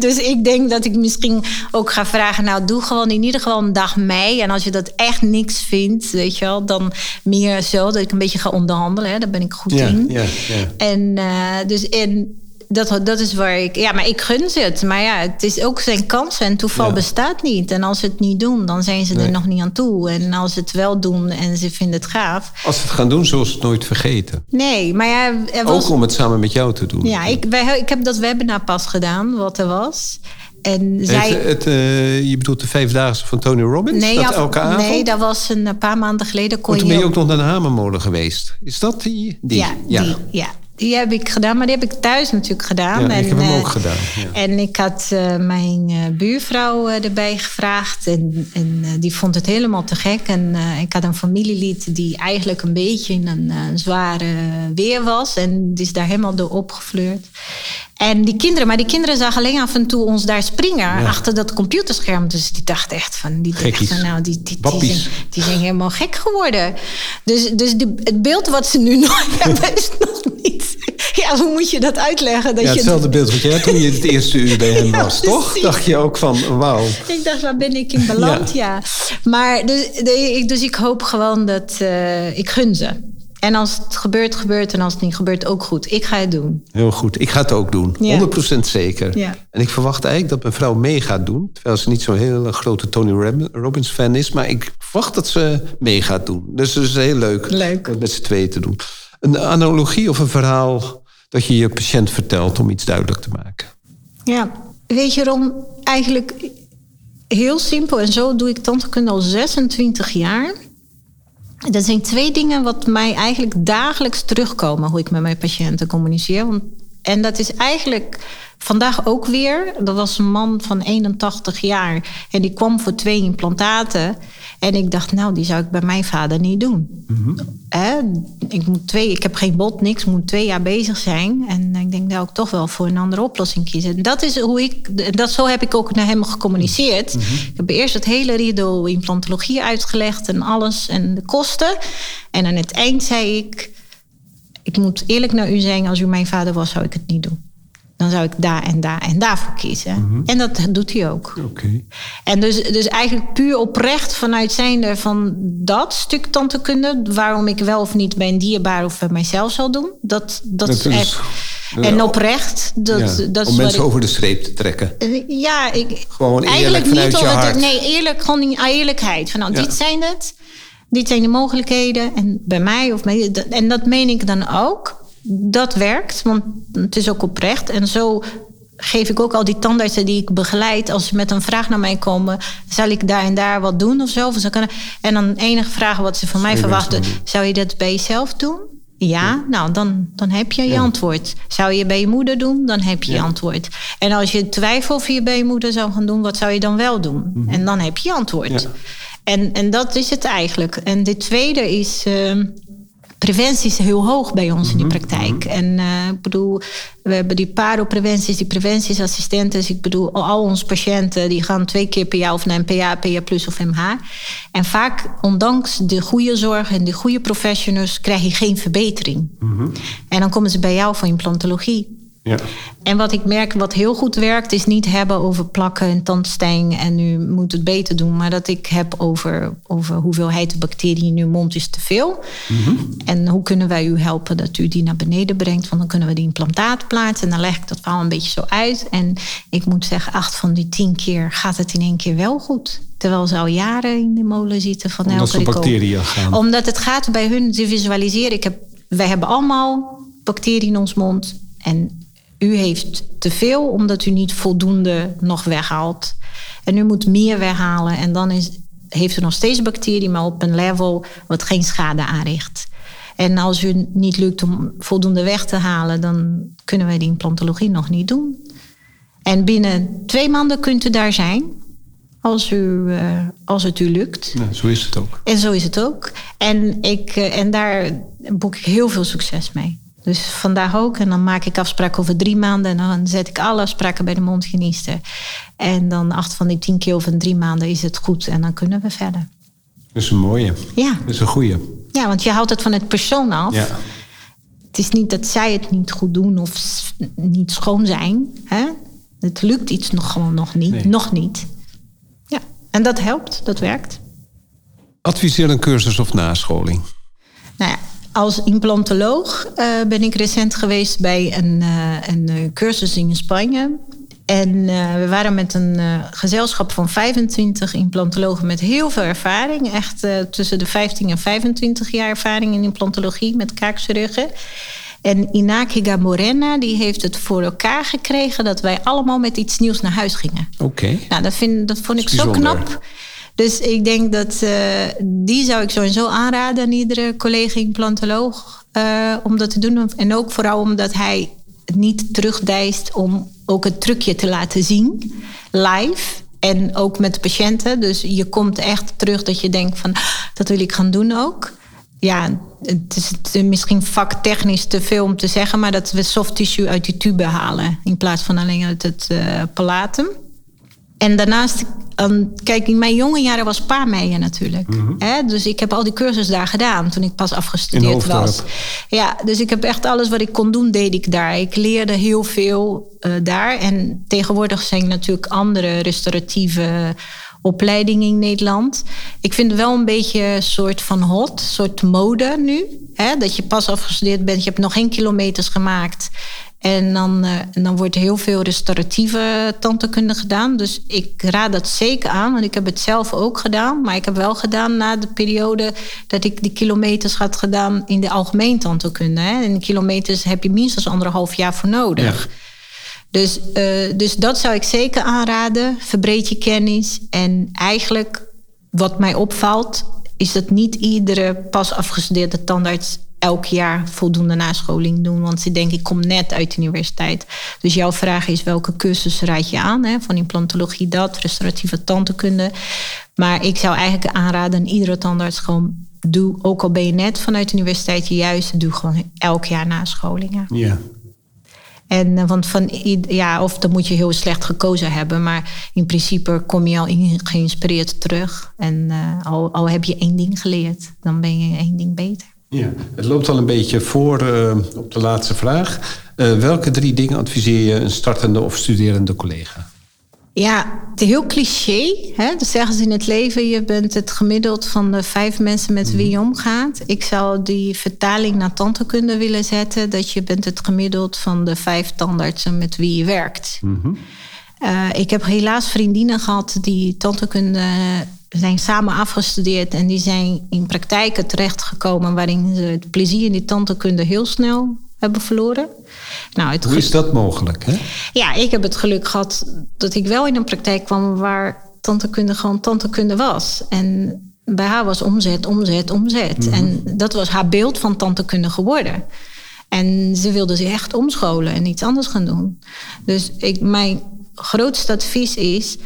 Dus ik denk dat ik misschien ook ga vragen: nou, doe gewoon in ieder geval een dag mee. En als je dat echt niks vindt, weet je wel, dan meer zo dat ik een beetje ga onderhandelen. Hè, daar ben ik goed ja, in. Ja, ja. En uh, dus in dat, dat is waar ik. Ja, maar ik gun ze het. Maar ja, het is ook zijn kans en toeval ja. bestaat niet. En als ze het niet doen, dan zijn ze nee. er nog niet aan toe. En als ze het wel doen en ze vinden het gaaf. Als ze het gaan doen, zullen ze het nooit vergeten. Nee, maar ja. Er was... Ook om het samen met jou te doen. Ja, ik, wij, ik heb dat webinar pas gedaan, wat er was. En zij... het, het, uh, je bedoelt de vijfdaagse van Tony Robbins? Nee, dat ja, elke avond? nee, dat was een paar maanden geleden. Kon oh, toen ben je ook nog naar de Hamermolen geweest. Is dat die? die? Ja, ja. Die, ja. Die heb ik gedaan, maar die heb ik thuis natuurlijk gedaan. Ja, en, ik heb hem uh, ook gedaan. Ja. En ik had uh, mijn uh, buurvrouw erbij gevraagd. En, en die vond het helemaal te gek. En ik had een familielid die eigenlijk een beetje in een zware weer was. En die is daar helemaal door opgefleurd. En die kinderen, maar die kinderen zagen alleen af en toe ons daar springen ja. achter dat computerscherm. Dus die dachten echt van, die, dachten, nou, die, die, die, zijn, die zijn helemaal gek geworden. Dus, dus die, het beeld wat ze nu nog hebben is nog. Ja, hoe moet je dat uitleggen? Dat ja, hetzelfde je... beeld wat jij toen je het eerste uur bij hem Ja, was, toch? precies. Dacht je ook van, wauw. Ik dacht, waar ben ik in beland? Ja. ja. Maar dus, dus ik hoop gewoon dat uh, ik gun ze. En als het gebeurt, gebeurt. En als het niet gebeurt, ook goed. Ik ga het doen. Heel goed. Ik ga het ook doen. Ja. 100% zeker. Ja. En ik verwacht eigenlijk dat mijn vrouw mee gaat doen. Terwijl ze niet zo'n hele grote Tony Robbins fan is. Maar ik verwacht dat ze mee gaat doen. Dus het is heel leuk, Leuk. om met z'n tweeën te doen. Een analogie of een verhaal dat je je patiënt vertelt om iets duidelijk te maken. Ja, weet je Ron, eigenlijk heel simpel. En zo doe ik tandheelkunde al 26 jaar. Dat zijn twee dingen wat mij eigenlijk dagelijks terugkomen... hoe ik met mijn patiënten communiceer. En dat is eigenlijk vandaag ook weer. Dat was een man van 81 jaar. En die kwam voor twee implantaten. En ik dacht, nou, die zou ik bij mijn vader niet doen. Mhm. Ik, moet twee, ik heb geen bot, niks. moet twee jaar bezig zijn. En ik denk, nou, ik toch wel voor een andere oplossing kiezen. En dat is hoe ik... Dat, zo heb ik ook naar hem gecommuniceerd. Mhm. Ik heb eerst het hele riedel implantologie uitgelegd en alles en de kosten. En aan het eind zei ik... Ik moet eerlijk naar u zijn, als u mijn vader was, zou ik het niet doen. Dan zou ik daar en daar en daarvoor kiezen. Mhm. En dat doet hij ook. Oké. En dus, dus eigenlijk puur oprecht vanuit zijnde van dat stuk tandheelkunde... waarom ik wel of niet bij een dierbaar of bij mijzelf zal doen. Dat, dat, Dat is echt... En oprecht, dat, Ja, dat om is wat mensen ik- over de streep te trekken. ja, ik, Gewoon eerlijk eigenlijk vanuit niet je het- nee, eerlijk, gewoon in eerlijkheid. Van nou, Ja. dit zijn het, dit zijn de mogelijkheden. En bij mij of bij, en dat meen ik dan ook. Dat werkt, want het is ook oprecht. En zo geef ik ook al die tandartsen die ik begeleid, als ze met een vraag naar mij komen, zal ik daar en daar wat doen of zo? Of ze kunnen, en dan enige vragen wat ze van mij verwachten, zou je dat bij jezelf doen? Ja, nou dan, dan heb je je antwoord. Zou je bij je moeder doen, dan heb je je antwoord. En als je twijfelt of je bij je moeder zou gaan doen, wat zou je dan wel doen? Mhm. En dan heb je je antwoord. En, en dat is het eigenlijk. En de tweede is. ehm, preventie is heel hoog bij ons in Mhm, die praktijk. En eh, ik bedoel, we hebben die paropreventies, die preventiesassistenten. Dus ik bedoel, al, onze patiënten die gaan twee keer per jaar of naar een PA, PA plus of MH. En vaak, ondanks de goede zorg en de goede professionals, krijg je geen verbetering. En dan komen ze bij jou voor implantologie. Ja. En wat ik merk, wat heel goed werkt, is niet hebben over plakken en tandstijng en u moet het beter doen, maar dat ik heb over, over hoeveelheid bacteriën in uw mond is te veel. En hoe kunnen wij u helpen dat u die naar beneden brengt? Want dan kunnen we die implantaat plaatsen. En dan leg ik dat verhaal een beetje zo uit. En ik moet zeggen, acht van die tien keer gaat het in één keer wel goed. Terwijl ze al jaren in de molen zitten van Omdat elke bacteriën gaan. Omdat het gaat bij hun, ze visualiseren. Ik heb, wij hebben allemaal bacteriën in ons mond. En u heeft te veel, omdat u niet voldoende nog weghaalt. En u moet meer weghalen. En dan is, heeft u nog steeds bacterie, maar op een level wat geen schade aanricht. En als u niet lukt om voldoende weg te halen, dan kunnen wij die implantologie nog niet doen. En binnen twee maanden kunt u daar zijn, als, u, eh, als het u lukt. Ja, zo is het ook. En zo is het ook. En, ik, eh, en daar boek ik heel veel succes mee. Dus vandaag ook. En dan maak ik afspraken over drie maanden. En dan zet ik alle afspraken bij de mondhygiëniste. En dan acht van die tien keer over drie maanden is het goed. En dan kunnen we verder. Dat is een mooie. Ja, Dat is een goeie. ja want je houdt het van het persoon af. Ja. Het is niet dat zij het niet goed doen of niet schoon zijn. Hè? Het lukt iets nog gewoon nog niet. Nee. Nog niet. Ja, en dat helpt. Dat werkt. Adviseer een cursus of nascholing. Nou ja, als implantoloog eh, ben ik recent geweest bij een, eh, een eh, cursus in Spanje. En we waren met een gezelschap van 25 implantologen met heel veel ervaring. Echt tussen de 15 en 25 jaar ervaring in implantologie met kaakchirurgen. En Inaki Gamorena die heeft het voor elkaar gekregen dat wij allemaal met iets nieuws naar huis gingen. Oké. Nou, dat, vind, dat vond ik zo knap. Dus ik denk dat eh, die zou ik sowieso aanraden aan iedere collega implantoloog eh, om dat te doen. En ook vooral omdat hij niet terugdijst om ook het trucje te laten zien, live. En ook met de patiënten. Dus je komt echt terug dat je denkt van, "Ah, dat wil ik gaan doen ook. Ja, het is misschien vaktechnisch te veel om te zeggen, maar dat we soft tissue uit die tube halen in plaats van alleen uit het eh, palatum. En daarnaast, ehm, kijk, in mijn jonge jaren was paarmeijen natuurlijk. Hè? Dus ik heb al die cursus daar gedaan toen ik pas afgestudeerd was. Ja, dus ik heb echt alles wat ik kon doen, deed ik daar. Ik leerde heel veel eh, daar. En tegenwoordig zijn natuurlijk andere restauratieve opleidingen in Nederland. Ik vind het wel een beetje een soort van hot, een soort mode nu. Hè? Dat je pas afgestudeerd bent, je hebt nog geen kilometers gemaakt. En dan, eh, en dan wordt heel veel restauratieve tandheelkunde gedaan. Dus ik raad dat zeker aan, want ik heb het zelf ook gedaan. Maar ik heb wel gedaan na de periode dat ik die kilometers had gedaan in de algemeen tandheelkunde. Hè. En kilometers heb je minstens anderhalf jaar voor nodig. Dus, eh, dus dat zou ik zeker aanraden. Verbreed je kennis. En eigenlijk wat mij opvalt, is dat niet iedere pas afgestudeerde tandarts elk jaar voldoende nascholing doen. Want ze denken, ik kom net uit de universiteit. Dus jouw vraag is, welke cursus raad je aan? Hè? Van implantologie dat, restauratieve tandheelkunde. Maar ik zou eigenlijk aanraden aan iedere tandarts gewoon... doe, ook al ben je net vanuit de universiteit, juist doe gewoon elk jaar nascholingen. Ja. En, eh, want van, ja, of dan moet je heel slecht gekozen hebben. Maar in principe kom je al in- geïnspireerd terug. En eh, al, al heb je één ding geleerd, dan ben je één ding beter. Ja. Het loopt al een beetje voor eh, op de laatste vraag. Eh, welke drie dingen adviseer je een startende of studerende collega? Ja, het is heel cliché. Hè? Dat zeggen ze in het leven. Je bent het gemiddeld van de vijf mensen met wie je omgaat. Ik zou die vertaling naar tandheelkunde willen zetten. Dat je bent het gemiddeld van de vijf tandartsen met wie je werkt. Eh, ik heb helaas vriendinnen gehad die tandheelkunde zijn samen afgestudeerd. En die zijn in praktijken terechtgekomen waarin ze het plezier in die tandheelkunde heel snel hebben verloren. Nou, het Hoe is dat mogelijk? Hè? ja, ik heb het geluk gehad dat ik wel in een praktijk kwam waar tantekunde gewoon tantekunde was. En bij haar was omzet, omzet, omzet. En dat was haar beeld van tantekunde geworden. En ze wilde zich echt omscholen en iets anders gaan doen. Dus ik, mijn grootste advies is: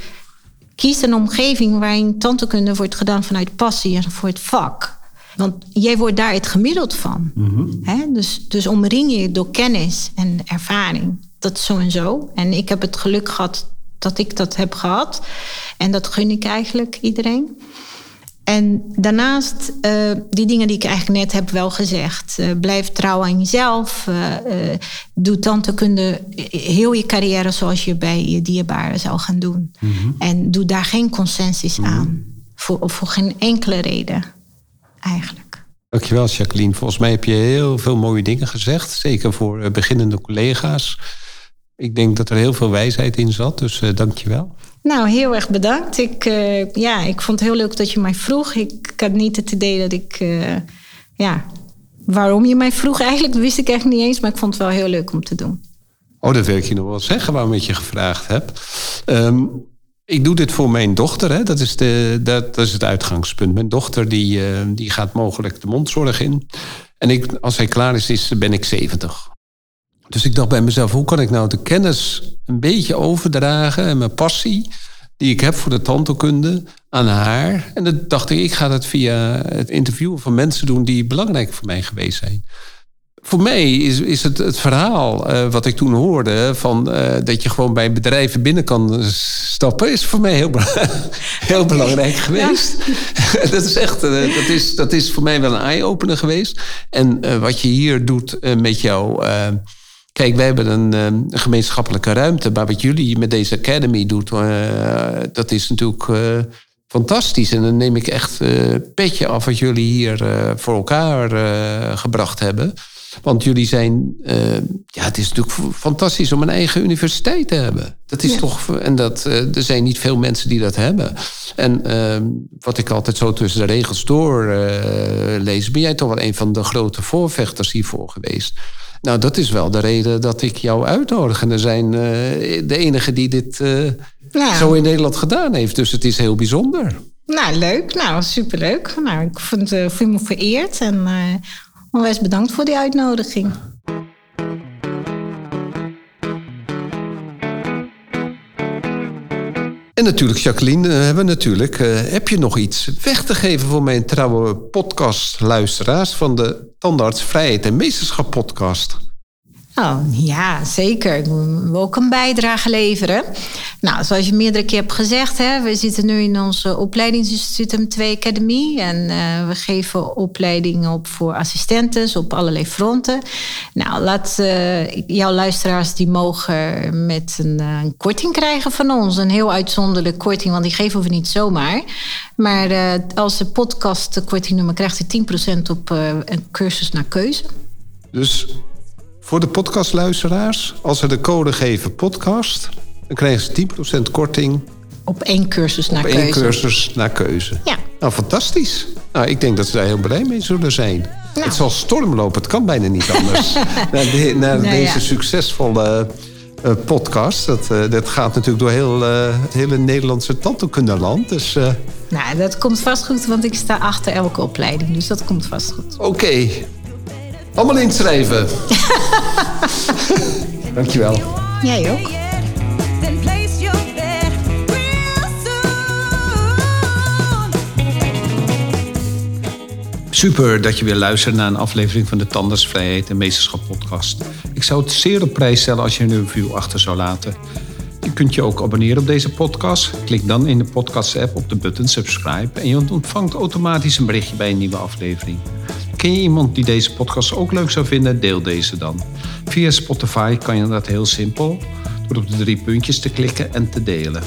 kies een omgeving waarin tantekunde wordt gedaan vanuit passie en voor het vak. Want jij wordt daar het gemiddeld van. Hè? Dus, dus omring je door kennis en ervaring. Dat is zo en zo. En ik heb het geluk gehad dat ik dat heb gehad. En dat gun ik eigenlijk iedereen. En daarnaast, eh, die dingen die ik eigenlijk net heb wel gezegd. Eh, blijf trouw aan jezelf. eh, doe tantekunde heel je carrière zoals je bij je dierbaren zou gaan doen. En doe daar geen consensus aan. Voor, voor geen enkele reden, eigenlijk. Dankjewel, Jacqueline. Volgens mij heb je heel veel mooie dingen gezegd. Zeker voor beginnende collega's. Ik denk dat er heel veel wijsheid in zat, dus uh, dankjewel. Nou, heel erg bedankt. Ik, uh, ja, ik vond het heel leuk dat je mij vroeg. Ik, had niet het idee dat ik... Uh, ja, waarom je mij vroeg eigenlijk, wist ik echt niet eens. Maar ik vond het wel heel leuk om te doen. Oh, dat wil ik je nog wel zeggen waarom ik je gevraagd heb. Um, ik doe dit voor mijn dochter. Hè. Dat, is de, dat, dat is het uitgangspunt. Mijn dochter die, uh, die gaat mogelijk de mondzorg in. En ik, als hij klaar is, is, ben ik 70. Dus ik dacht bij mezelf, hoe kan ik nou de kennis een beetje overdragen en mijn passie die ik heb voor de tandheelkunde aan haar. En dan dacht ik, ik ga dat via het interviewen van mensen doen die belangrijk voor mij geweest zijn. Voor mij is, is het, het verhaal uh, wat ik toen hoorde, van, uh, dat je gewoon bij bedrijven binnen kan stappen, is voor mij heel, heel belangrijk geweest. Ja. dat is echt, uh, dat, is, dat is voor mij wel een eye-opener geweest. En wat je hier doet met jou. Kijk, wij hebben een, een, gemeenschappelijke ruimte. Maar wat jullie met deze academy doet, uh, dat is natuurlijk uh, fantastisch. En dan neem ik echt uh, petje af wat jullie hier voor elkaar gebracht hebben. Want jullie zijn, ja, het is natuurlijk fantastisch om een eigen universiteit te hebben. Dat is ja. toch, en dat, er zijn niet veel mensen die dat hebben. En wat ik altijd zo tussen de regels door lees, ben jij toch wel een van de grote voorvechters hiervoor geweest. Nou, dat is wel de reden dat ik jou uitnodig. En er zijn uh, de enige die dit uh, nou. zo in Nederland gedaan heeft. Dus het is heel bijzonder. Nou, leuk. Nou, superleuk. Nou, ik vond, uh, voel me vereerd. En onwijs bedankt voor die uitnodiging. En natuurlijk, Jacqueline, hebben we natuurlijk, uh, heb je nog iets weg te geven voor mijn trouwe podcastluisteraars van de Tandarts Vrijheid en Meesterschap podcast? Oh, ja, zeker. Ik wil ook een bijdrage leveren. Nou, zoals je meerdere keer hebt gezegd, hè, we zitten nu in onze opleidingsinstituut M2 Academy. En uh, we geven opleidingen op voor assistentes op allerlei fronten. Nou, laat uh, jouw luisteraars, die mogen met een, uh, een, korting krijgen van ons. Een heel uitzonderlijke korting, want die geven we niet zomaar. Maar als de podcast de kortingnummer krijgt, hij 10% op een cursus naar keuze. Dus voor de podcastluisteraars, als ze de code geven podcast, dan krijgen ze 10% korting. Op één cursus naar op keuze. Op één cursus naar keuze. Ja. Nou, fantastisch. Nou, ik denk dat ze daar heel blij mee zullen zijn. Nou. Het zal stormlopen, het kan bijna niet anders. naar de, nou, deze ja. succesvolle uh, podcast. Dat, uh, dat gaat natuurlijk door heel, uh, het hele Nederlandse tandheelkundeland. Dus, nou, dat komt vast goed, want ik sta achter elke opleiding. Dus dat komt vast goed. Oké. Okay. Allemaal inschrijven. Dankjewel. Jij ook. Super dat je weer luistert naar een aflevering van de Tandartsvrijheid en Meesterschap podcast. Ik zou het zeer op prijs stellen als je een review achter zou laten. Je kunt je ook abonneren op deze podcast. Klik dan in de podcast-app op de button subscribe en je ontvangt automatisch een berichtje bij een nieuwe aflevering. Ken je iemand die deze podcast ook leuk zou vinden? Deel deze dan. Via Spotify kan je dat heel simpel door op de drie puntjes te klikken en te delen.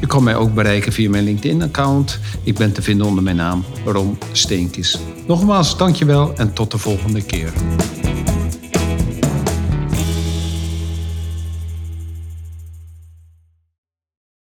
Je kan mij ook bereiken via mijn LinkedIn-account. Ik ben te vinden onder mijn naam Rom Steenkis. Nogmaals, dankjewel en tot de volgende keer.